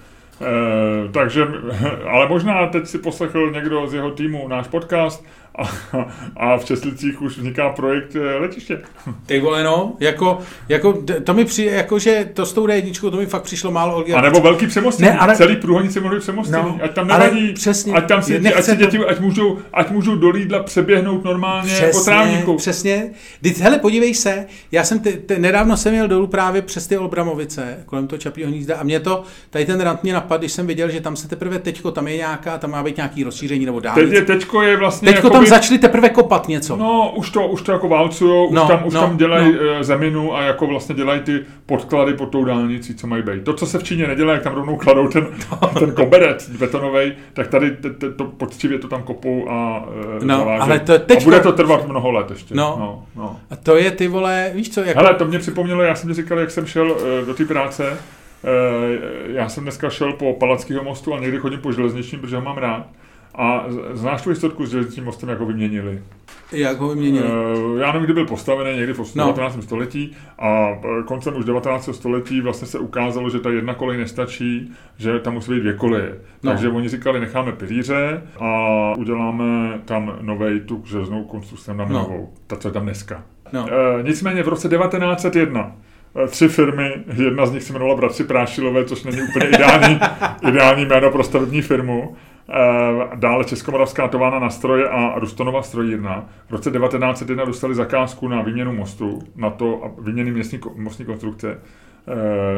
E, takže, ale možná teď si poslechl někdo z jeho týmu náš podcast a, a v Česlicích už vzniká projekt eh, letiště. Ty vole, no, jako, jako to mi přijde, jako že to s tou d to mi fakt přišlo málo. A nebo velký přemostění, ne, ale... celý průhonice mohly přemostění, no, ať tam nevadí, přesně, ať tam si, ať si děti, to... ať můžou, ať můžou do Lídla přeběhnout normálně přesně, po trávníku. Přesně, Teď, hele, podívej se, já jsem, te, te, nedávno jsem jel dolů právě přes ty Olbramovice, kolem toho Čapího hnízda a mě to, tady ten rant mě napadl, když jsem viděl, že tam se teprve teďko, tam je nějaká, tam má být nějaký rozšíření nebo dálnice. Teď je, teďko je vlastně teďko tam začali teprve kopat něco. No, už to, už to jako válcujou, už No, tam, už no, tam dělají no. no. zeminu a jako vlastně dělají ty podklady pod tou dálnicí, co mají být. To, co se v Číně nedělá, jak tam rovnou kladou ten, ten koberec betonový, tak tady te, te, to poctivě to tam kopou a e, No, ale to teďko- A bude to trvat mnoho let ještě. No. no, no. A to je ty vole, víš co, jako... Hele, to mě připomnělo, já jsem ti říkal, jak jsem šel e, do té práce, já jsem dneska šel po Palackého mostu a někdy chodím po železničním, protože ho mám rád. A znáš tu historku s železničním mostem, jako vyměnili? Jak ho vyměnili? Eh, Já nevím, kdy byl postavený, někdy v No. 19. století a eh, koncem už 19. století vlastně se ukázalo, že ta jedna kolej nestačí, že tam musí být dvě koleje. No. Takže oni říkali, necháme pilíře a uděláme tam novej tu železnou konstrukci, dáme No. novou, ta, co je tam dneska. No. E, nicméně v roce 1901 eh, tři firmy, jedna z nich se jmenovala Bratři Prášilové, což není úplně ideální, ideální jméno pro stavební firmu. E, dále Českomoravská továrna na stroje a Rustonova strojírna. V roce 1901 dostali zakázku na výměnu mostu, na to a výměny městní, mostní konstrukce. E,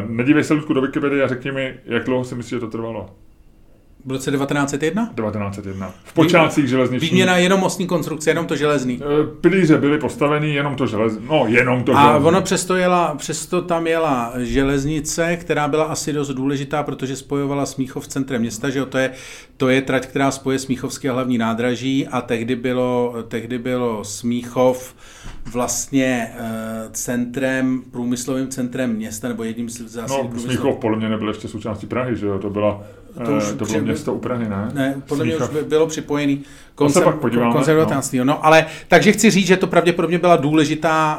nedívej se, Ludku, do Wikipedie a řekni mi, jak dlouho si myslíš, že to trvalo? V roce 1901? 1901. V počátcích železniční. Výměna jenom mostní konstrukce, jenom to železný. E, Pilíře byly postaveny, jenom to želez... No, jenom to A železný. ono přesto, jela, přesto tam jela železnice, která byla asi dost důležitá, protože spojovala Smíchov s centrem města, že jo? To je, to je trať, která spoje Smíchovské a hlavní nádraží a tehdy bylo, tehdy bylo Smíchov vlastně eh, centrem, průmyslovým centrem města, nebo jedním z zásadních No, Smíchov podle mě nebyl ještě součástí Prahy, že jo? To, byla, To už to bylo při- město u Prahy, ne? Ne, podle mě už Smíchov. by- bylo připojený se pak podíváme, koncem 19. No. no. ale takže chci říct, že to pravděpodobně byla důležitá,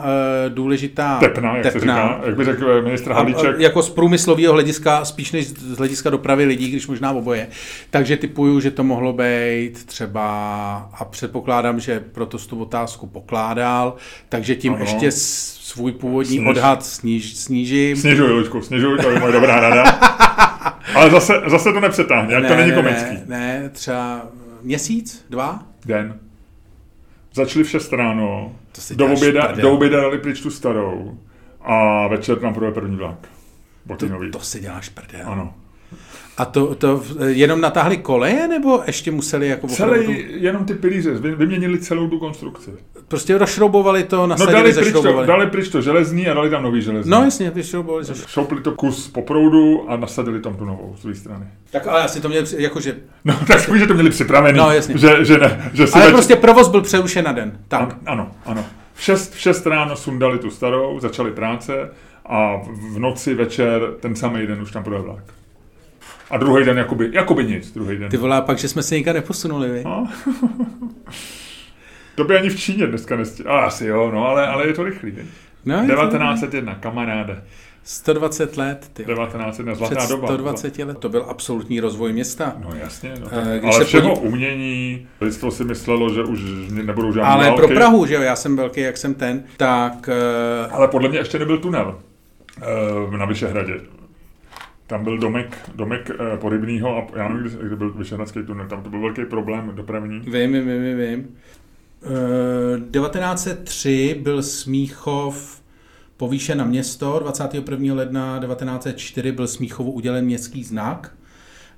uh, důležitá Tepna, jak se říká. Jak by řekl ministr A, Havlíček. a, jako z průmyslového hlediska, spíš než z hlediska dopravy lidí, když možná oboje. Takže typuju, že to mohlo být třeba, a předpokládám, že proto tu otázku pokládal, takže tím Ano. ještě svůj původní Sniž. odhad sníž, snížím. Snižuj, Luďku, snižuj, to je moje dobrá rada. Ale zase, zase to nepřetáhne, jak to není komický. Ne, ne, třeba měsíc, dva? Den. Začali v 6 ráno, do oběda, do oběda dali pryč tu starou a večer tam projde první vlak. Botinový. To, to si děláš prdel. Ano. A to, to jenom natáhli koleje, nebo ještě museli jako Celý, jenom ty pilíře, vy- vyměnili celou tu konstrukci. Prostě rozšroubovali to, No nasadili, dali pryč, to, dali pryč to železný a dali tam nový železný. No jasně, vyšroubovali. Šoupli to kus po proudu a nasadili tam tu novou z druhé strany. Tak ale asi to měli, jakože, No tak spíš, že to měli připravený. No, jasně. Že, že ne, že ale več- prostě provoz byl přerušen na den. Tak. An- Ano, ano. V šest, v šest ráno sundali tu starou, začali práce a v noci večer ten samý den už tam projel vlak. A druhý den jakoby, jakoby nic, druhý den. Ty vole, a pak, že jsme se nikam neposunuli, vy? No. to by ani v Číně dneska nestihli. A asi jo, no, ale, ale je to rychlý. viď? No, je to- 1901, kamaráde. 120 let, ty. 1901, Před zlatá doba. 120 let to byl absolutní rozvoj města. No jasně, no. Eh, když ale se všeho podí- umění, lidstvo si myslelo, že už nebudou žádné Ale války. pro Prahu, že jo, já jsem velký, jak jsem ten, tak eh, Ale podle mě ještě nebyl tunel uh, na Vyšehradě. Tam byl domek, domek uh, Porybnýho a já nevím, kdy, kdy byl Vyšehradský tunel. Tam to byl velký problém dopravní. vím, vím, vím, vím, vím. Eh, 1903 byl Smíchov povýšen na město, 21. ledna 1904 byl Smíchovu udělen městský znak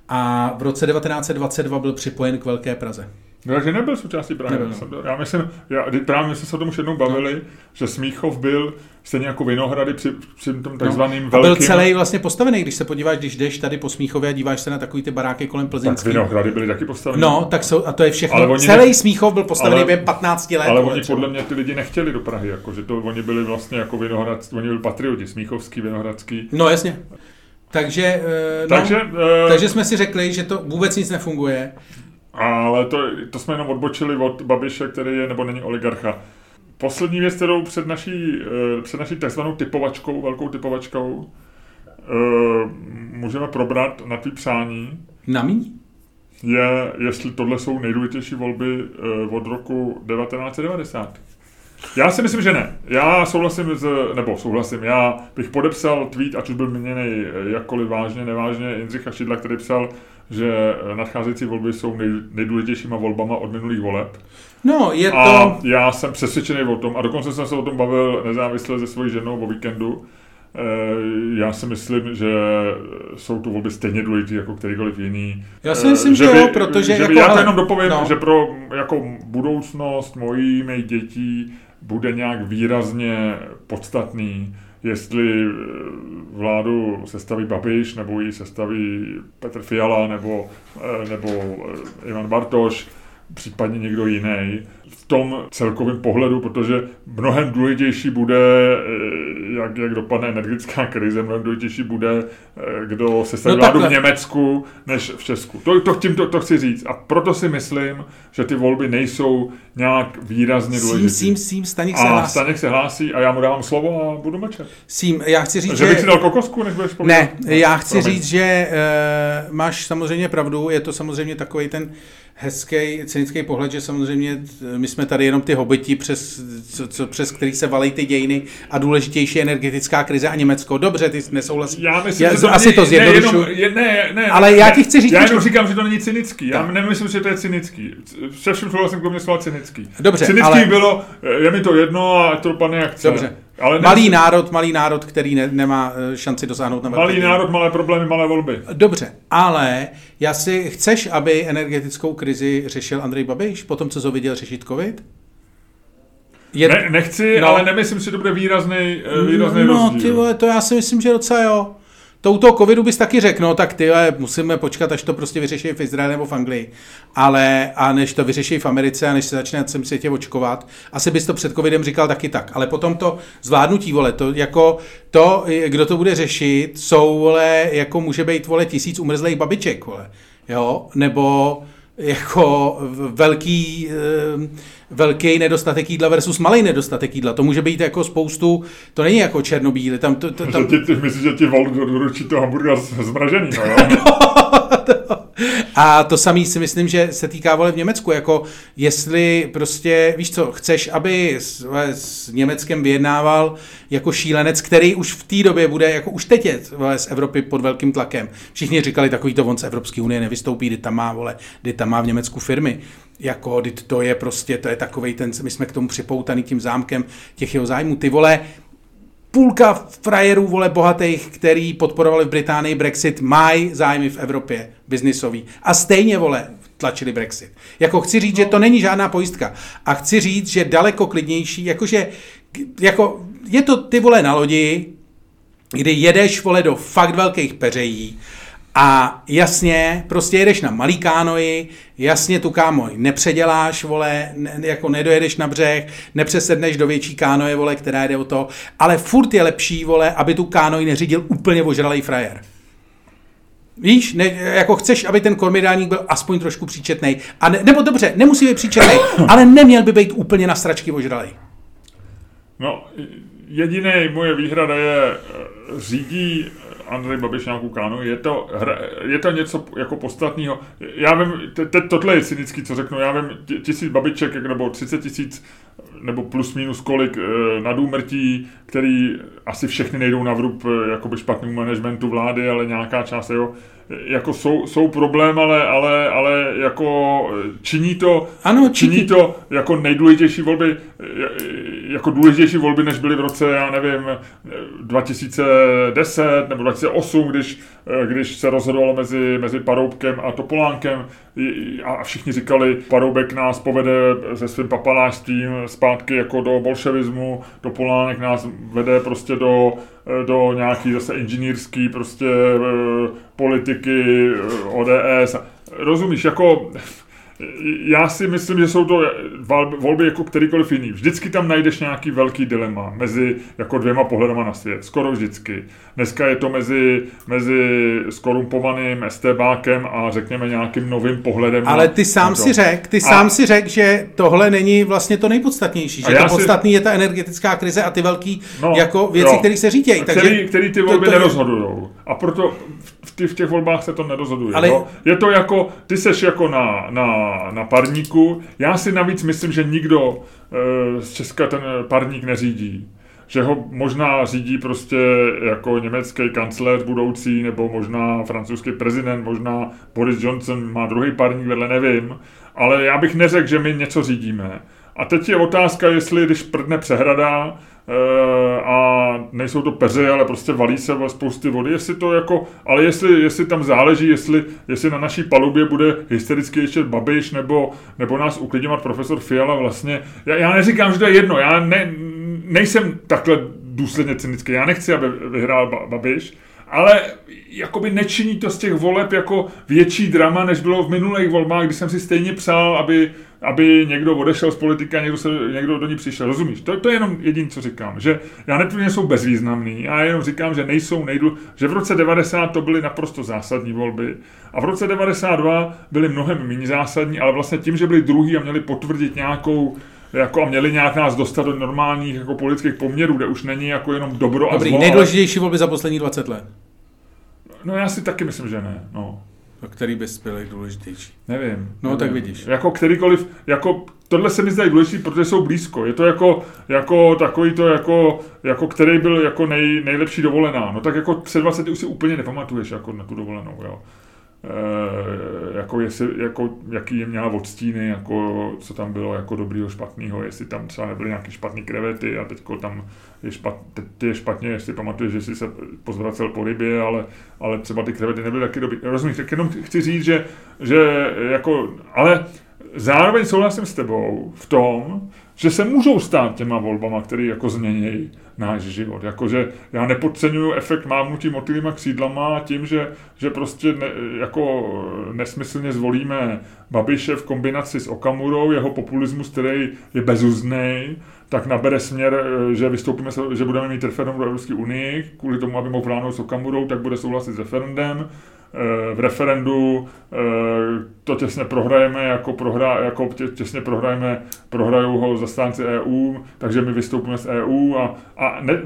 a v roce 1922 byl připojen k Velké Praze. No, takže nebyl součástí Prahy. Nebyl, Nebyl, no. Já myslím, já, právě my jsme se o tom už jednou bavili, no. že Smíchov byl stejně jako Vinohrady při, při tom takzvaným No. A velkým... byl celý vlastně postavený, když se podíváš, když jdeš tady po Smíchově a díváš se na takový ty baráky kolem Tak Plzeňský. Vinohrady byly taky postaveny. No, tak jsou, a to je všechno. Ale oni Celý ne- Smíchov byl postavený během 15 let. Ale oni podle mě ty lidi nechtěli do Prahy, jako, že to oni byli vlastně jako Vinohrad, oni byli patrioti, Smíchovský, Vinohradský. No jasně. Takže, eh, no, Takže, eh, takže jsme si řekli, že to vůbec nic nefunguje. Ale to, to jsme jenom odbočili od Babiše, který je nebo není oligarcha. Poslední věc, kterou před naší, eh, před naší takzvanou typovačkou, velkou typovačkou, eh, můžeme probrat na tvý přání, Na míň? je, jestli tohle jsou nejdůležitější volby eh, od roku 1990. Já si myslím, že ne. Já souhlasím s, nebo souhlasím, já bych podepsal tweet, ať už byl měněný jakkoliv vážně, nevážně, Jindřicha Šidla, který psal, že eh, nadcházející volby jsou nej, nejdůležitějšíma volbama od minulých voleb. No, je to... A já jsem přesvědčený o tom, a dokonce jsem se o tom bavil nezávisle se svojí ženou o víkendu, já si myslím, že jsou tu volby stejně důležité jako kterýkoliv jiný. Já si myslím, že, že by, jo, protože... Že jako, já to jenom dopovím, no. že pro jako budoucnost mojí, mých dětí bude nějak výrazně podstatný, jestli eh, vládu sestaví Babiš, nebo ji sestaví Petr Fiala, nebo, eh, nebo eh, Ivan Bartoš, případně někdo jiný v tom celkovém pohledu, protože mnohem důležitější bude, eh, jak, jak dopadne energetická krize, mnohem důležitější bude, eh, kdo se staví no vládu v Německu, než v Česku. To, to, tím to, to chci říct. A proto si myslím, že ty volby nejsou nějak výrazně důležité. Sím, sím, Staněk se hlásí. A Staněk se hlásí a já mu dávám slovo a budu mlčet. Sím, já chci říct, že... Že bych si dal kokosku, než budeš povídat? Ne, já chci Promiň. říct, že uh, máš samozřejmě pravdu, je to samozřejmě takový ten hezký, cynický pohled, že samozřejmě my jsme tady jenom ty hobiti, přes, co, co, přes který se valí ty dějiny a důležitější energetická krize a Německo. Dobře, ty nesouhlasíš. Já myslím, já, že to asi to zjednodušu. Ne, jenom, ne, ne, ale já ti chci říct... Já jenom říkám, že to není cynický. Já nemyslím, že to je cynický. Se všem souhlasím, kdo mě slovo cynický. Dobře, cynický ale... bylo, je mi to jedno a to pane jak chce. Dobře. Ale malý ne... národ, malý národ, který ne, nemá eh, šanci dosáhnout na Malý národ, malé problémy, malé volby. Dobře, ale já si chceš, aby energetickou krizi řešil Andrej Babiš, po tom, co to viděl řešit COVID? Je... Ne, nechci, no. ale nemyslím si, že to bude výrazný, eh, výrazný no, rozdíl. ty vole, to já si myslím, že docela jo touto covidu bys taky řekl, no tak ty musíme počkat, až to prostě vyřeší v Izraeli nebo v Anglii. Ale a než to vyřeší v Americe a než se začne na celém světě očkovat, asi bys to před covidem říkal taky tak. Ale potom to zvládnutí, vole, to jako to, kdo to bude řešit, jsou, vole, jako může být, vole, tisíc umrzlých babiček, vole. Jo, nebo jako velký, eh, velký nedostatek jídla versus malý nedostatek jídla. To může být jako spoustu, to není jako černobílé. Tam, to, to, tam... Ty, ty myslíš, že ti vol doručí to hamburger zmražený, no jo? no, a to samý si myslím, že se týká vole v Německu, jako jestli prostě, víš co, chceš, aby s, s Německem vyjednával jako šílenec, který už v té době bude, jako už teď je vole, z Evropy pod velkým tlakem. Všichni říkali, takový to on z Evropské unie nevystoupí, kdy tam má, vole, kdy tam má v Německu firmy. Jako, to je prostě, to je takový ten, my jsme k tomu připoutaný tím zámkem těch jeho zájmů. Ty vole, půlka frajerů, vole, bohatých, který podporovali v Británii Brexit, mají zájmy v Evropě biznisový. A stejně, vole, tlačili Brexit. Jako chci říct, že to není žádná pojistka. A chci říct, že daleko klidnější, jakože, jako, je to ty vole na lodi, kdy jedeš, vole, do fakt velkých peřejí a jasně, prostě jedeš na malý kánoji, jasně tu kámoj nepředěláš, vole, ne, jako nedojedeš na břeh, nepřesedneš do větší kánoje, vole, která jde o to, ale furt je lepší, vole, aby tu kánoj neřídil úplně ožralej frajer. Víš, ne, jako chceš, aby ten kormidálník byl aspoň trošku příčetný. A ne, nebo dobře, nemusí být příčetný, ale neměl by být úplně na stračky ožralej. No, jediný moje výhrada je, eh, řídí Andrej Babiš nějakou kánu, je to, je to něco jako podstatného. Já vím, teď tohle je cynický, co řeknu, já vím, tisíc babiček, nebo 30 tisíc, nebo plus minus kolik na důmrtí, který asi všechny nejdou na vrub eh, jakoby špatnému managementu vlády, ale nějaká část, jo, jako jsou, jsou problém, ale, ale, ale jako činí to, ano, činí. činí to jako nejdůležitější volby, jako důležitější volby, než byly v roce, já nevím, 2010 nebo 2008, když, když se rozhodovalo mezi, mezi Paroubkem a Topolánkem a všichni říkali, Paroubek nás povede se svým papalářstvím zpátky jako do bolševismu, Topolánek nás vede prostě do do nějaký zase inženýrský prostě eh, politiky eh, ODS. Rozumíš, jako já si myslím, že jsou to volby jako kterýkoliv jiný. Vždycky tam najdeš nějaký velký dilema mezi jako dvěma pohledama na svět. Skoro vždycky. Dneska je to mezi, mezi skorumpovaným STBákem a řekněme nějakým novým pohledem. Ale ty sám si řekl, ty a... sám si řekl, že tohle není vlastně to nejpodstatnější. Že to podstatný si... je ta energetická krize a ty velký no, jako věci, které se řídějí. Který, který ty volby to, to nerozhodují. A proto v, v těch volbách se to nerozhoduje. Ale... No? Je to jako, ty seš jako na, na na, parníku. Já si navíc myslím, že nikdo e, z Česka ten parník neřídí že ho možná řídí prostě jako německý kancléř budoucí, nebo možná francouzský prezident, možná Boris Johnson má druhý parník vedle, nevím. Ale já bych neřekl, že my něco řídíme. A teď je otázka, jestli když prdne přehrada, eh, a nejsou to peře, ale prostě valí se spousty vody, jestli to jako, ale jestli, jestli tam záleží, jestli, jestli na naší palubě bude hystericky ještě Babiš, nebo, nebo nás uklidňovat profesor Fiala vlastně, já, já neříkám, že to je jedno, já ne, nejsem takhle důsledně cynický, já nechci, aby vyhrál Babiš, ale jakoby nečiní to z těch voleb jako větší drama, než bylo v minulých volbách, kdy jsem si stejně přál, aby, aby někdo odešel z politika, někdo, se, někdo do ní přišel. Rozumíš? To, to je jenom jediné, co říkám. Že já netvrdím, že jsou bezvýznamný, já jenom říkám, že nejsou nejdu, že v roce 90 to byly naprosto zásadní volby a v roce 92 byly mnohem méně zásadní, ale vlastně tím, že byli druhý a měli potvrdit nějakou jako a měli nějak nás dostat do normálních jako politických poměrů, kde už není jako jenom dobro Dobrý, a zlo, nejdůležitější volby za poslední 20 let. No já si taky myslím, že ne. No. A který bys byl důležitější? Nevím. No nevím. tak vidíš. Jako kterýkoliv, jako tohle se mi zdá důležitý, protože jsou blízko. Je to jako, jako takový to, jako, jako který byl jako nej, nejlepší dovolená. No tak jako před 20 už si úplně nepamatuješ jako na tu dovolenou, jo. Eh, jako, jestli, jako, jaký je měla odstíny, jako, co tam bylo jako dobrýho, špatného, jestli tam třeba nebyly nějaké špatné krevety a teď tam je, špat, teď je špatně, jestli pamatuješ, že jsi se pozvracel po rybě, ale, ale třeba ty krevety nebyly taky dobrý. Rozumíš, tak jenom chci říct, že, že jako, ale zároveň souhlasím s tebou v tom, že se můžou stát těma volbama, které jako změnějí náš život. Jakože já nepodceňuju efekt mávnutí motýlýma křídlama tím, že, že prostě ne, jako nesmyslně zvolíme Babiše v kombinaci s Okamurou, jeho populismus, který je bezuzný, tak nabere směr, že vystoupíme, že budeme mít referendum do Evropské unii, kvůli tomu, aby mohl vládnout s Okamurou, tak bude souhlasit s referendem v referendu eh, to těsně prohrajeme, jako, prohra, jako tě, těsně prohrajeme, prohrajou ho zastánci EU, takže my vystoupíme z EU a, a ne,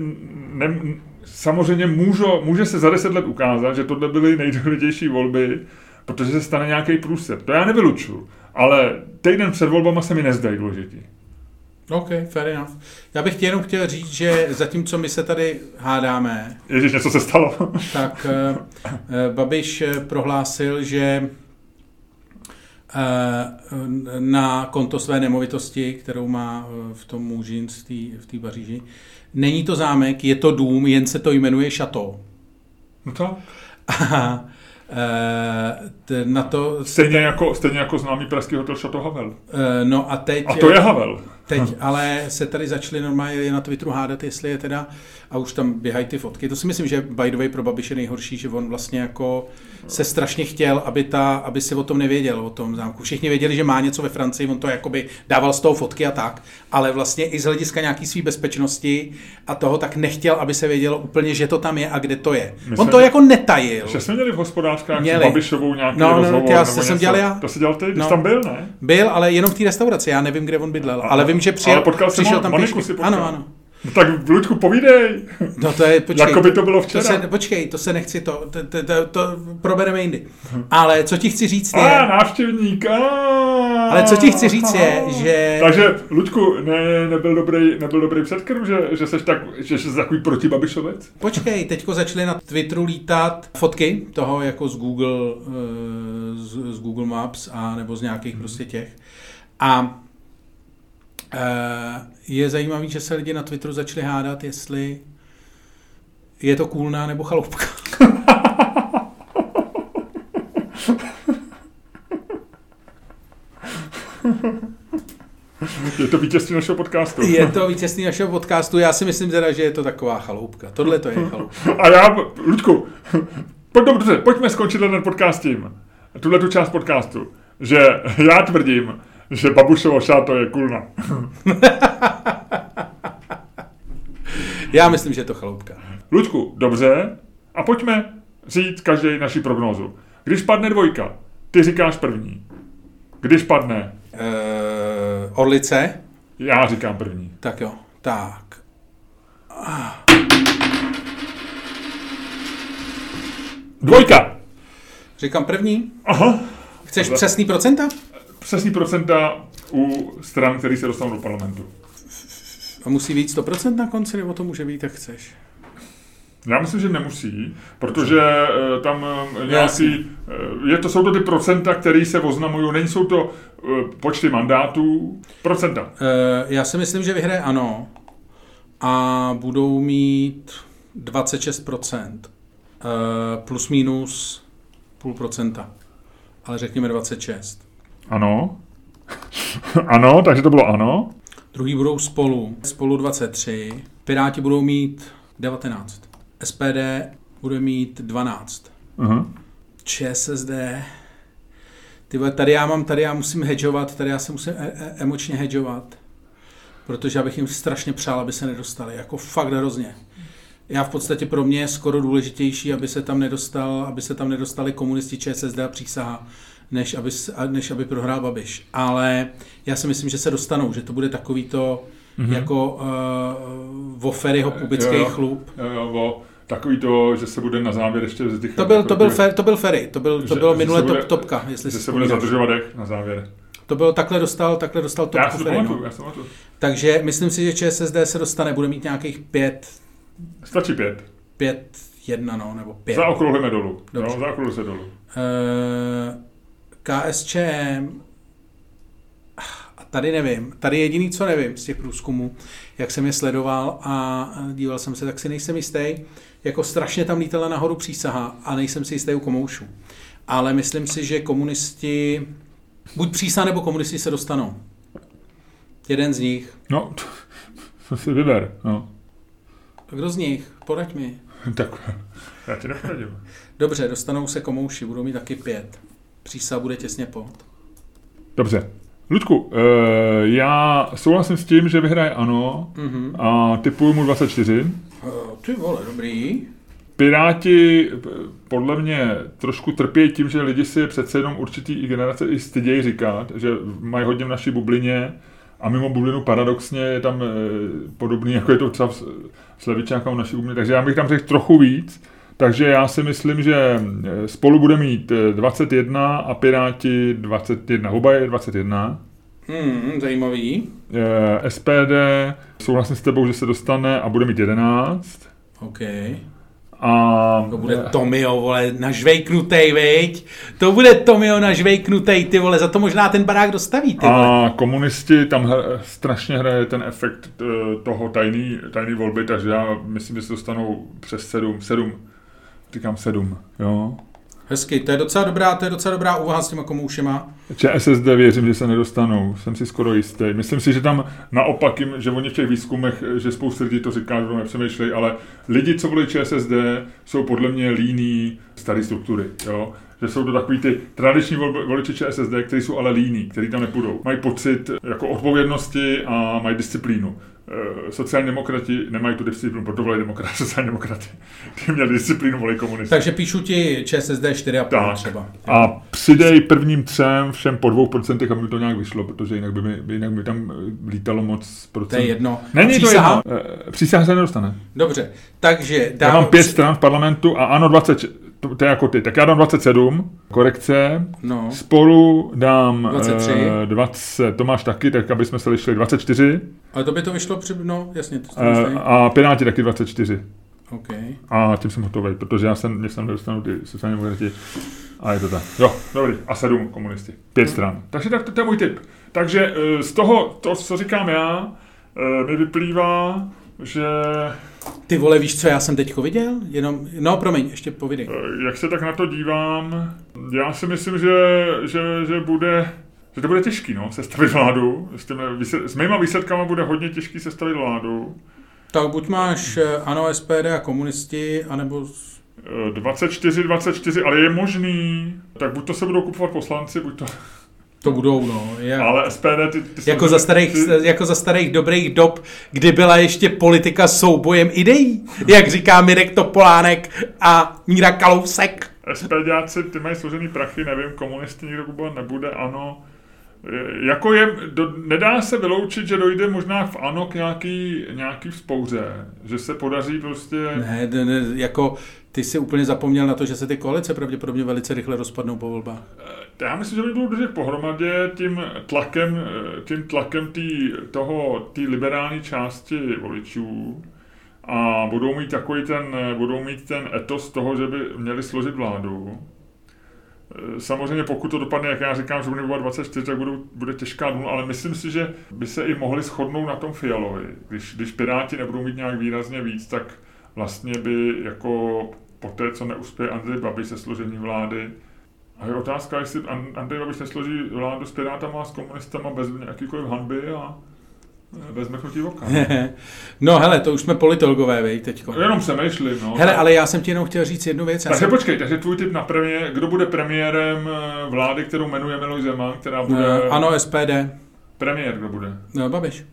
ne, samozřejmě můžo, může se za deset let ukázat, že tohle byly nejdůležitější volby, protože se stane nějaký průser. To já nevylučuju, ale týden před volbama se mi nezdají důležitý. OK, fair enough. Já bych ti jenom chtěl říct, že zatímco my se tady hádáme... Ježíš, něco se stalo. tak uh, uh, Babiš eh, prohlásil, že uh, na konto své nemovitosti, kterou má v tom Můžin, v té Paříži, není to zámek, je to dům, jen se to jmenuje Chateau. No to? A na to... Stejně jako, stejně jako známý pražský hotel Chateau Havel. No a teď... A to je Havel. Teď ale se tady začali normálně na Twitteru hádat, jestli je teda, a už tam běhají ty fotky. To si myslím, že by the way pro Babiš je nejhorší, že on vlastně jako se strašně chtěl, aby, ta, aby si o tom nevěděl, o tom zámku. Všichni věděli, že má něco ve Francii, on to jakoby dával z toho fotky a tak, ale vlastně i z hlediska nějaký své bezpečnosti a toho tak nechtěl, aby se vědělo úplně, že to tam je a kde to je. My on to měli, jako netajil. Že jsme měli v hospodářkách měli. Babišovou nějaký no, no, rozhovor, já jsem dělal já. To si dělal ty, když no. tam byl, ne? Byl, ale jenom v té restauraci, já nevím, kde on bydlel, ale vím, že přijel, ale potkal přišel tam pěšky. Si ano, ano. No tak Luďku, povídej. No to je, počkej. jako by to bylo včera. To se, počkej, to se nechci, to, to, to, to, to probereme jindy. Ale co ti chci říct je... A, návštěvník, a, Ale co ti chci říct je, že... Takže, Luďku, ne, nebyl dobrý, nebyl dobrý předkrm, že, že jsi tak, že jsi takový protibabišovec? Počkej, teďko začaly na Twitteru lítat fotky toho jako z Google, eh, z, z Google Maps a nebo z nějakých hmm. prostě těch. A je zajímavý, že se lidi na Twitteru začali hádat, jestli je to kůlná nebo chaloupka. Je to vítězství našeho podcastu. Je to vítězství našeho podcastu. Já si myslím teda, že je to taková chaloupka. Tohle to je chaloupka. A já, Ludku, pojď dobře, pojďme skončit ten podcast tím. Tuhle tu část podcastu. Že já tvrdím, že Babušovo šáto je kulna. Já myslím, že je to chaloupka. Luďku, dobře. A pojďme říct každý naši prognózu. Když padne dvojka, ty říkáš první. Když padne? Uh, orlice. Já říkám první. Tak jo, tak. Dvojka. Říkám první. Aha. Chceš Dobře. přesný procenta? Přesný procenta u stran, který se dostanou do parlamentu. A musí být 100% na konci, nebo to může být, jak chceš? Já myslím, že nemusí, protože uh, tam uh, nějaký, uh, je to, jsou to ty procenta, které se oznamují, nejsou to počty mandátů, procenta. Já si myslím, že vyhraje ano a budou mít 26%, uh, plus minus půl procenta, ale řekněme 26. Ano. ano, takže to bylo ano. Druhý budou spolu, spolu 23, Piráti budou mít 19. SPD bude mít 12. Uh-huh. ČSSD, ty tady já mám, tady já musím hedžovat, tady já se musím e- e- emočně hedžovat, protože abych jim strašně přál, aby se nedostali, jako fakt hrozně. Já v podstatě pro mě je skoro důležitější, aby se tam nedostal, aby se tam nedostali komunisti ČSSD a přísaha, než aby, než aby prohrál Babiš. Ale já si myslím, že se dostanou, že to bude takový to, mm-hmm. jako uh, Voferyho pubický jo, chlup. Jo, jo, takový to, že se bude na závěr ještě těch... To byl, to byl, fer, to byl Ferry, to, byl, to že, bylo minule bude, top, topka, jestli že se bude zadržovat dech na závěr. To bylo takhle dostal, takhle dostal topku já Ferry. no. já Takže myslím si, že ČSSD se dostane, bude mít nějakých pět... Stačí pět. Pět, jedna, no, nebo pět. Zaokrouhlíme dolů. Dobře. No, zaokrouhlíme se dolů. Uh, KSČM tady nevím. Tady jediný, co nevím z těch průzkumů, jak jsem je sledoval a díval jsem se, tak si nejsem jistý. Jako strašně tam lítala nahoru přísaha a nejsem si jistý u komoušů. Ale myslím si, že komunisti, buď přísaha nebo komunisti se dostanou. Jeden z nich. No, to si vyber, no. Kdo z nich? Poraď mi. tak, já ti neporadím. Dobře, dostanou se komouši, budou mít taky pět. Přísa bude těsně pod. Dobře, Ludku, eh, já souhlasím s tím, že vyhraje ano mm-hmm. a typuju mu 24. Uh, ty vole, dobrý. Piráti eh, podle mě trošku trpějí tím, že lidi si přece jenom určitý i generace i stydějí říkat, že mají hodně v naší bublině a mimo bublinu paradoxně je tam eh, podobný, jako je to třeba s levičákama v naší bublině, takže já bych tam řekl trochu víc. Takže já si myslím, že eh, spolu bude mít 21 eh, a Piráti 21. Huba je 21. Hmm, zajímavý. Eh, SPD, souhlasím s tebou, že se dostane a bude mít 11. OK. A... To bude Tomio, vole, nažvejknutej, viď? To bude Tomio nažvejknutej, ty vole, za to možná ten barák dostaví, ty vole. A komunisti, tam hra, strašně hraje ten efekt toho tajný, tajný volby, takže já myslím, že se dostanou přes 7, 7 říkám sedm, jo. Hezky, to je docela dobrá, to je docela dobrá úvaha s těma komoušema. ČSSD věřím, že se nedostanou, jsem si skoro jistý. Myslím si, že tam naopak, jim, že oni v těch výzkumech, že spousta lidí to říká, že to nepřemýšlej, ale lidi, co volí ČSSD, jsou podle mě líní staré struktury, jo že jsou to takový ty tradiční voliči ČSSD, kteří jsou ale líní, kteří tam nepůjdou. Mají pocit jako odpovědnosti a mají disciplínu. Eh, sociální demokrati nemají tu disciplínu, proto volí demokrati, sociální demokrati. Ty měli disciplínu, volí komunisty. Takže píšu ti ČSSD 4,5 třeba. A přidej prvním třem všem po dvou procentech, aby mi to nějak vyšlo, protože jinak by mi, jinak by tam eh, lítalo moc procent. To je jedno. Není to jedno. Eh, přísaha se nedostane. Dobře, takže... Dám... Já mám pět stran v parlamentu a ano 20, to, to je jako ty. Tak já dám 27, korekce. No. Spolu dám 23. Uh, 20, to máš taky, tak aby jsme se lišili 24. Ale to by to vyšlo při, no jasně. To uh, a Piráti taky 24. Okay. A tím jsem hotový, protože já jsem, mě jsem nedostanu ty sociální demokrati. A je to tak. Jo, dobrý. A sedm komunisti. Pět hmm. stran. Takže tak to, to je můj tip. Takže uh, z toho, to, co říkám já, uh, mi vyplývá, že ty vole, víš, co já jsem teďko viděl? Jenom, no promiň, ještě povídej. Eh, jak se tak na to dívám, já si myslím, že, že, že bude že to bude těžký, no, sestavit vládu. S, těmi, s mýma výsledkama bude hodně těžký sestavit vládu. Tak buď máš eh, ANO, SPD a komunisti, anebo... 24, 24, ale je možný, tak buď to se budou kupovat poslanci, buď to... To budou, no. Je. Ale SPD... Ty, ty jako, za starých, ty... jako za starých dobrých dob, kdy byla ještě politika soubojem ideí, jak říká Mirek Topolánek a Míra Kalousek. SPDáci, ty mají složený prachy, nevím, komunisti nikdo kupovat nebude, ano. Jako je, do, nedá se vyloučit, že dojde možná v ANO k nějaký, nějaký vzpouře, že se podaří prostě... Ne, ne, ne, jako ty si úplně zapomněl na to, že se ty koalice pravděpodobně velice rychle rozpadnou po volbách. Eh, já myslím, že by bylo držet pohromadě tím tlakem, eh, tím tlakem tý, toho, té liberální části voličů. a budou mít takový ten, budou mít ten etos toho, že by měli složit vládu. Samozřejmě pokud to dopadne, jak já říkám, že bude 24, tak budou, bude těžká nula, ale myslím si, že by se i mohli shodnout na tom Fialovi. Když, když Piráti nebudou mít nějak výrazně víc, tak vlastně by jako po té, co neuspěje Andrej Babiš se složení vlády, a je otázka, jestli Andrej Babiš nesloží vládu s Pirátama a s komunistama bez jakýkoliv hanby a bez mrknutí oka. no hele, to už jsme politologové, vej, teďko. Jenom se myšli, no. Hele, ale já jsem ti jenom chtěl říct jednu věc. Takže jsem... počkej, takže tvůj tip na premiér, kdo bude premiérem eh, vlády, kterou jmenuje Miloš Zeman, která bude... Uh, ano, SPD. Premiér, kdo bude? No, Babiš.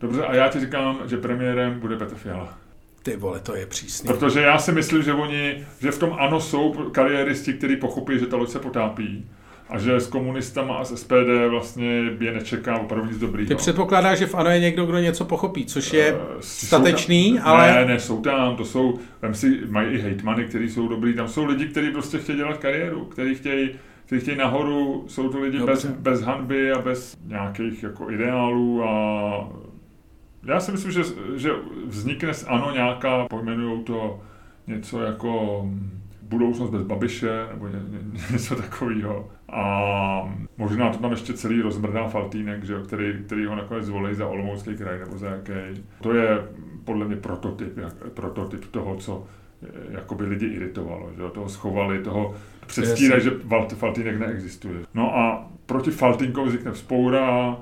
Dobře, a já ti říkám, že premiérem bude Petr Fiala. Ty vole, to je přísný. Protože já si myslím, že oni, že v tom ano jsou kariéristi, kteří pochopí, že ta loď se potápí a že s komunistama a s SPD vlastně je nečeká opravdu nic dobrýho. Ty předpokládáš, že v ANO je někdo, kdo něco pochopí, což je uh, statečný, tam, ale... Ne, ne, jsou tam, to jsou, tam si mají i hejtmany, kteří jsou dobrý, tam jsou lidi, kteří prostě chtějí dělat kariéru, kteří chtějí kteří chtějí nahoru, jsou to lidi bez, bez hanby a bez nějakých jako ideálů a já si myslím, že, že vznikne ANO nějaká, pojmenujou to něco jako budoucnost bez Babiše, nebo ně, ně, něco takového. A možná to tam ještě celý rozmrdá Faltýnek, že, který, který ho nakonec zvolí za Olomoucký kraj, nebo za jaký. To je podle mě prototyp, jak, prototyp toho, co jakoby lidi iritovalo, že toho schovali, toho předstírají, že Faltýnek neexistuje. No a proti Faltínkovi vznikne vzpoura,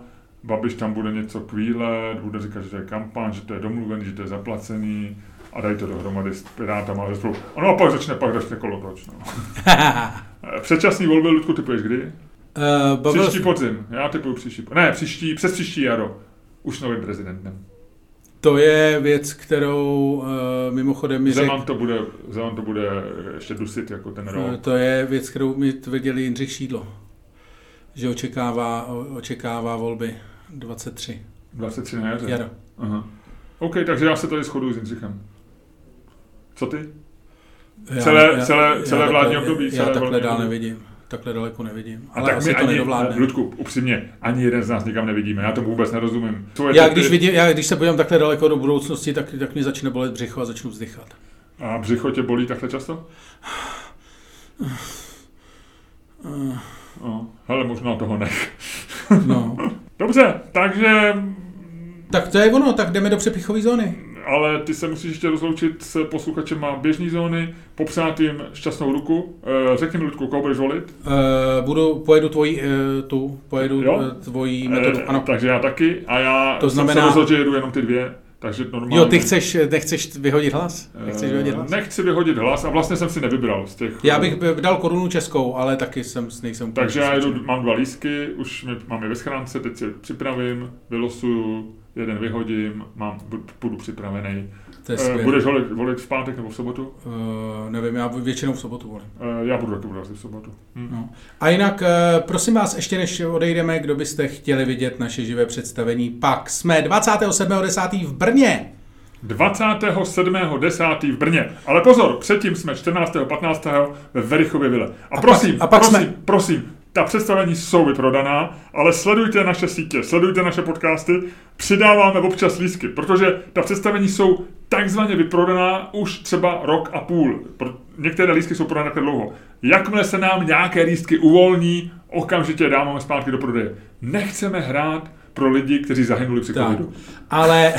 Babiš tam bude něco kvílet, bude říkat, že to je kampaň, že to je domluvený, že to je zaplacený a dají to dohromady s Pirátama a spolu. No a pak začne, pak začne kolotoč. No. Předčasný volby, Ludku, typuješ kdy? Uh, bavil... Příští podzim. Já typuju příští. Ne, příští, přes příští jaro. Už novým prezidentem. To je věc, kterou uh, mimochodem mi Zeman řek... to bude, Zeman to bude ještě dusit jako ten rok. Uh, to je věc, kterou mi tvrdil Jindřich Šídlo. Že očekává, očekává volby 23. 23 na jaře? Jaro. Aha. OK, takže já se tady shoduju s Jindřichem. Co ty? Já, celé, já, celé, celé já vládní období? Já celé takhle dál nevidím. Takhle daleko nevidím. A Ale tak my to ani, Ludku, upřímně, ani jeden z nás nikam nevidíme. Já tomu vůbec nerozumím. Co je já, když ty... vidím, já když se podívám takhle daleko do budoucnosti, tak, tak mě začne bolet břicho a začnu vzdychat. A břicho tě bolí takhle často? No, hele, možná toho nech. no. Dobře, takže... Tak to je ono, tak jdeme do přepichové zóny ale ty se musíš ještě rozloučit s posluchačem běžní zóny, popřát jim šťastnou ruku. Eh, řekni mi, Ludku, koho budeš volit? Uh, budu, pojedu tvoji, uh, tu, pojedu jo? tvoji metodu, ano. Takže já taky a já to znamená... jsem se rozhodl, že jedu jenom ty dvě. Takže normálně... Jo, ty chceš, nechceš vyhodit hlas? Nechceš vyhodit hlas? Nechci vyhodit hlas a vlastně jsem si nevybral z těch... Já bych dal korunu českou, ale taky jsem, nejsem... Takže já jedu, mám dva lísky, už mám je ve schránce, teď si připravím, vylosuju, jeden vyhodím, mám, budu připravený. Uh, budeš volit, volit v pátek nebo v sobotu? Uh, nevím, já většinou v sobotu volím. Uh, já budu taky volit v sobotu. Hm. No. A jinak, uh, prosím vás, ještě než odejdeme, kdo byste chtěli vidět naše živé představení, pak jsme 27.10. v Brně. 27.10. v Brně. Ale pozor, předtím jsme 14.15. ve Verichově vile. A, a prosím, pak, a pak prosím, jsme... prosím, ta představení jsou vyprodaná, ale sledujte naše sítě, sledujte naše podcasty, přidáváme občas lísky, protože ta představení jsou takzvaně vyprodaná už třeba rok a půl. Některé lístky jsou prodané dlouho. Jakmile se nám nějaké lístky uvolní, okamžitě dáváme zpátky do prodeje. Nechceme hrát pro lidi, kteří zahynuli při covidu. Ale,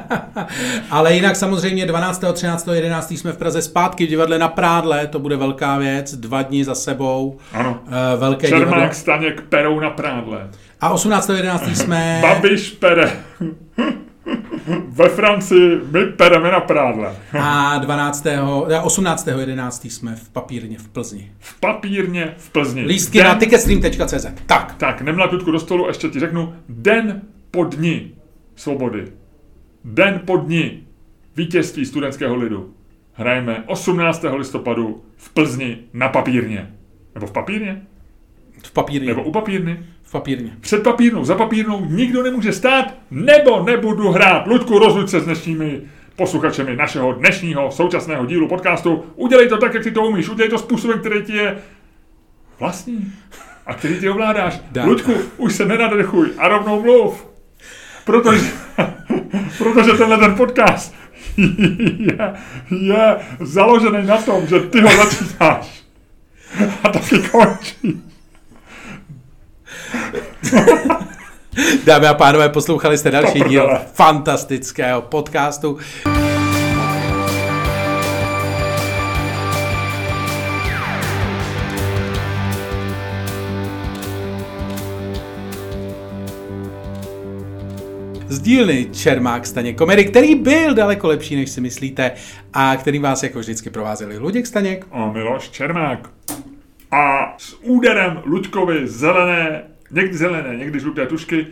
ale jinak samozřejmě 12., 13., 11. jsme v Praze zpátky v divadle na Prádle, to bude velká věc, dva dny za sebou. Ano. Uh, velké Čermák, divadlo. Staněk, Perou na Prádle. A 18. 11. jsme... Babiš pere. Ve Francii my pereme na prádle. A 12. 18. 11. jsme v papírně v Plzni. V papírně v Plzni. Lístky den... na ticketstream.cz. Tak. Tak, nemla tutku do stolu, ještě ti řeknu, den po dni svobody. Den po dni vítězství studentského lidu. Hrajeme 18. listopadu v Plzni na papírně. Nebo v papírně? V papírně. Nebo u papírny? V papírně. Před papírnou, za papírnou nikdo nemůže stát, nebo nebudu hrát. Ludku, rozluč se s dnešními posluchačemi našeho dnešního současného dílu podcastu. Udělej to tak, jak ty to umíš. Udělej to způsobem, který ti je vlastní a který ty ovládáš. Dá. Ludku, už se nenadechuj a rovnou mluv. Protože, protože tenhle ten podcast je, je založený na tom, že ty ho začínáš a taky končí. Dámy a pánové, poslouchali jste další díl fantastického podcastu. z dílny Čermák Staněk komedy, který byl daleko lepší, než si myslíte a který vás jako vždycky provázeli Luděk Staněk a Miloš Čermák. A s úderem Luďkovi zelené, někdy zelené, někdy žluté tušky.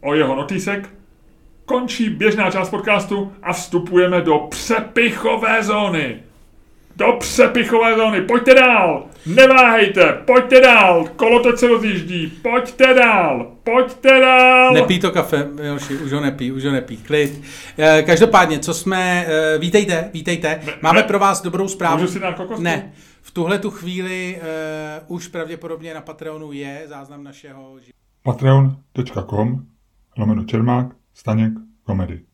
O jeho notísek končí běžná část podcastu a vstupujeme do přepichové zóny. Do přepichové zóny, pojďte dál, neváhejte, pojďte dál, kolotoč se rozjíždí, pojďte dál, pojďte dál. Nepí to kafe, Joši, už ho nepí, už ho nepí, klid. Eh, každopádně, co jsme, eh, vítejte, vítejte, máme ne, pro vás dobrou zprávu. Můžu si dát kokosku? Ne, tuhle tu chvíli uh, už pravděpodobně na Patreonu je záznam našeho... Patreon.com lomeno Čermák, Staněk, komedy.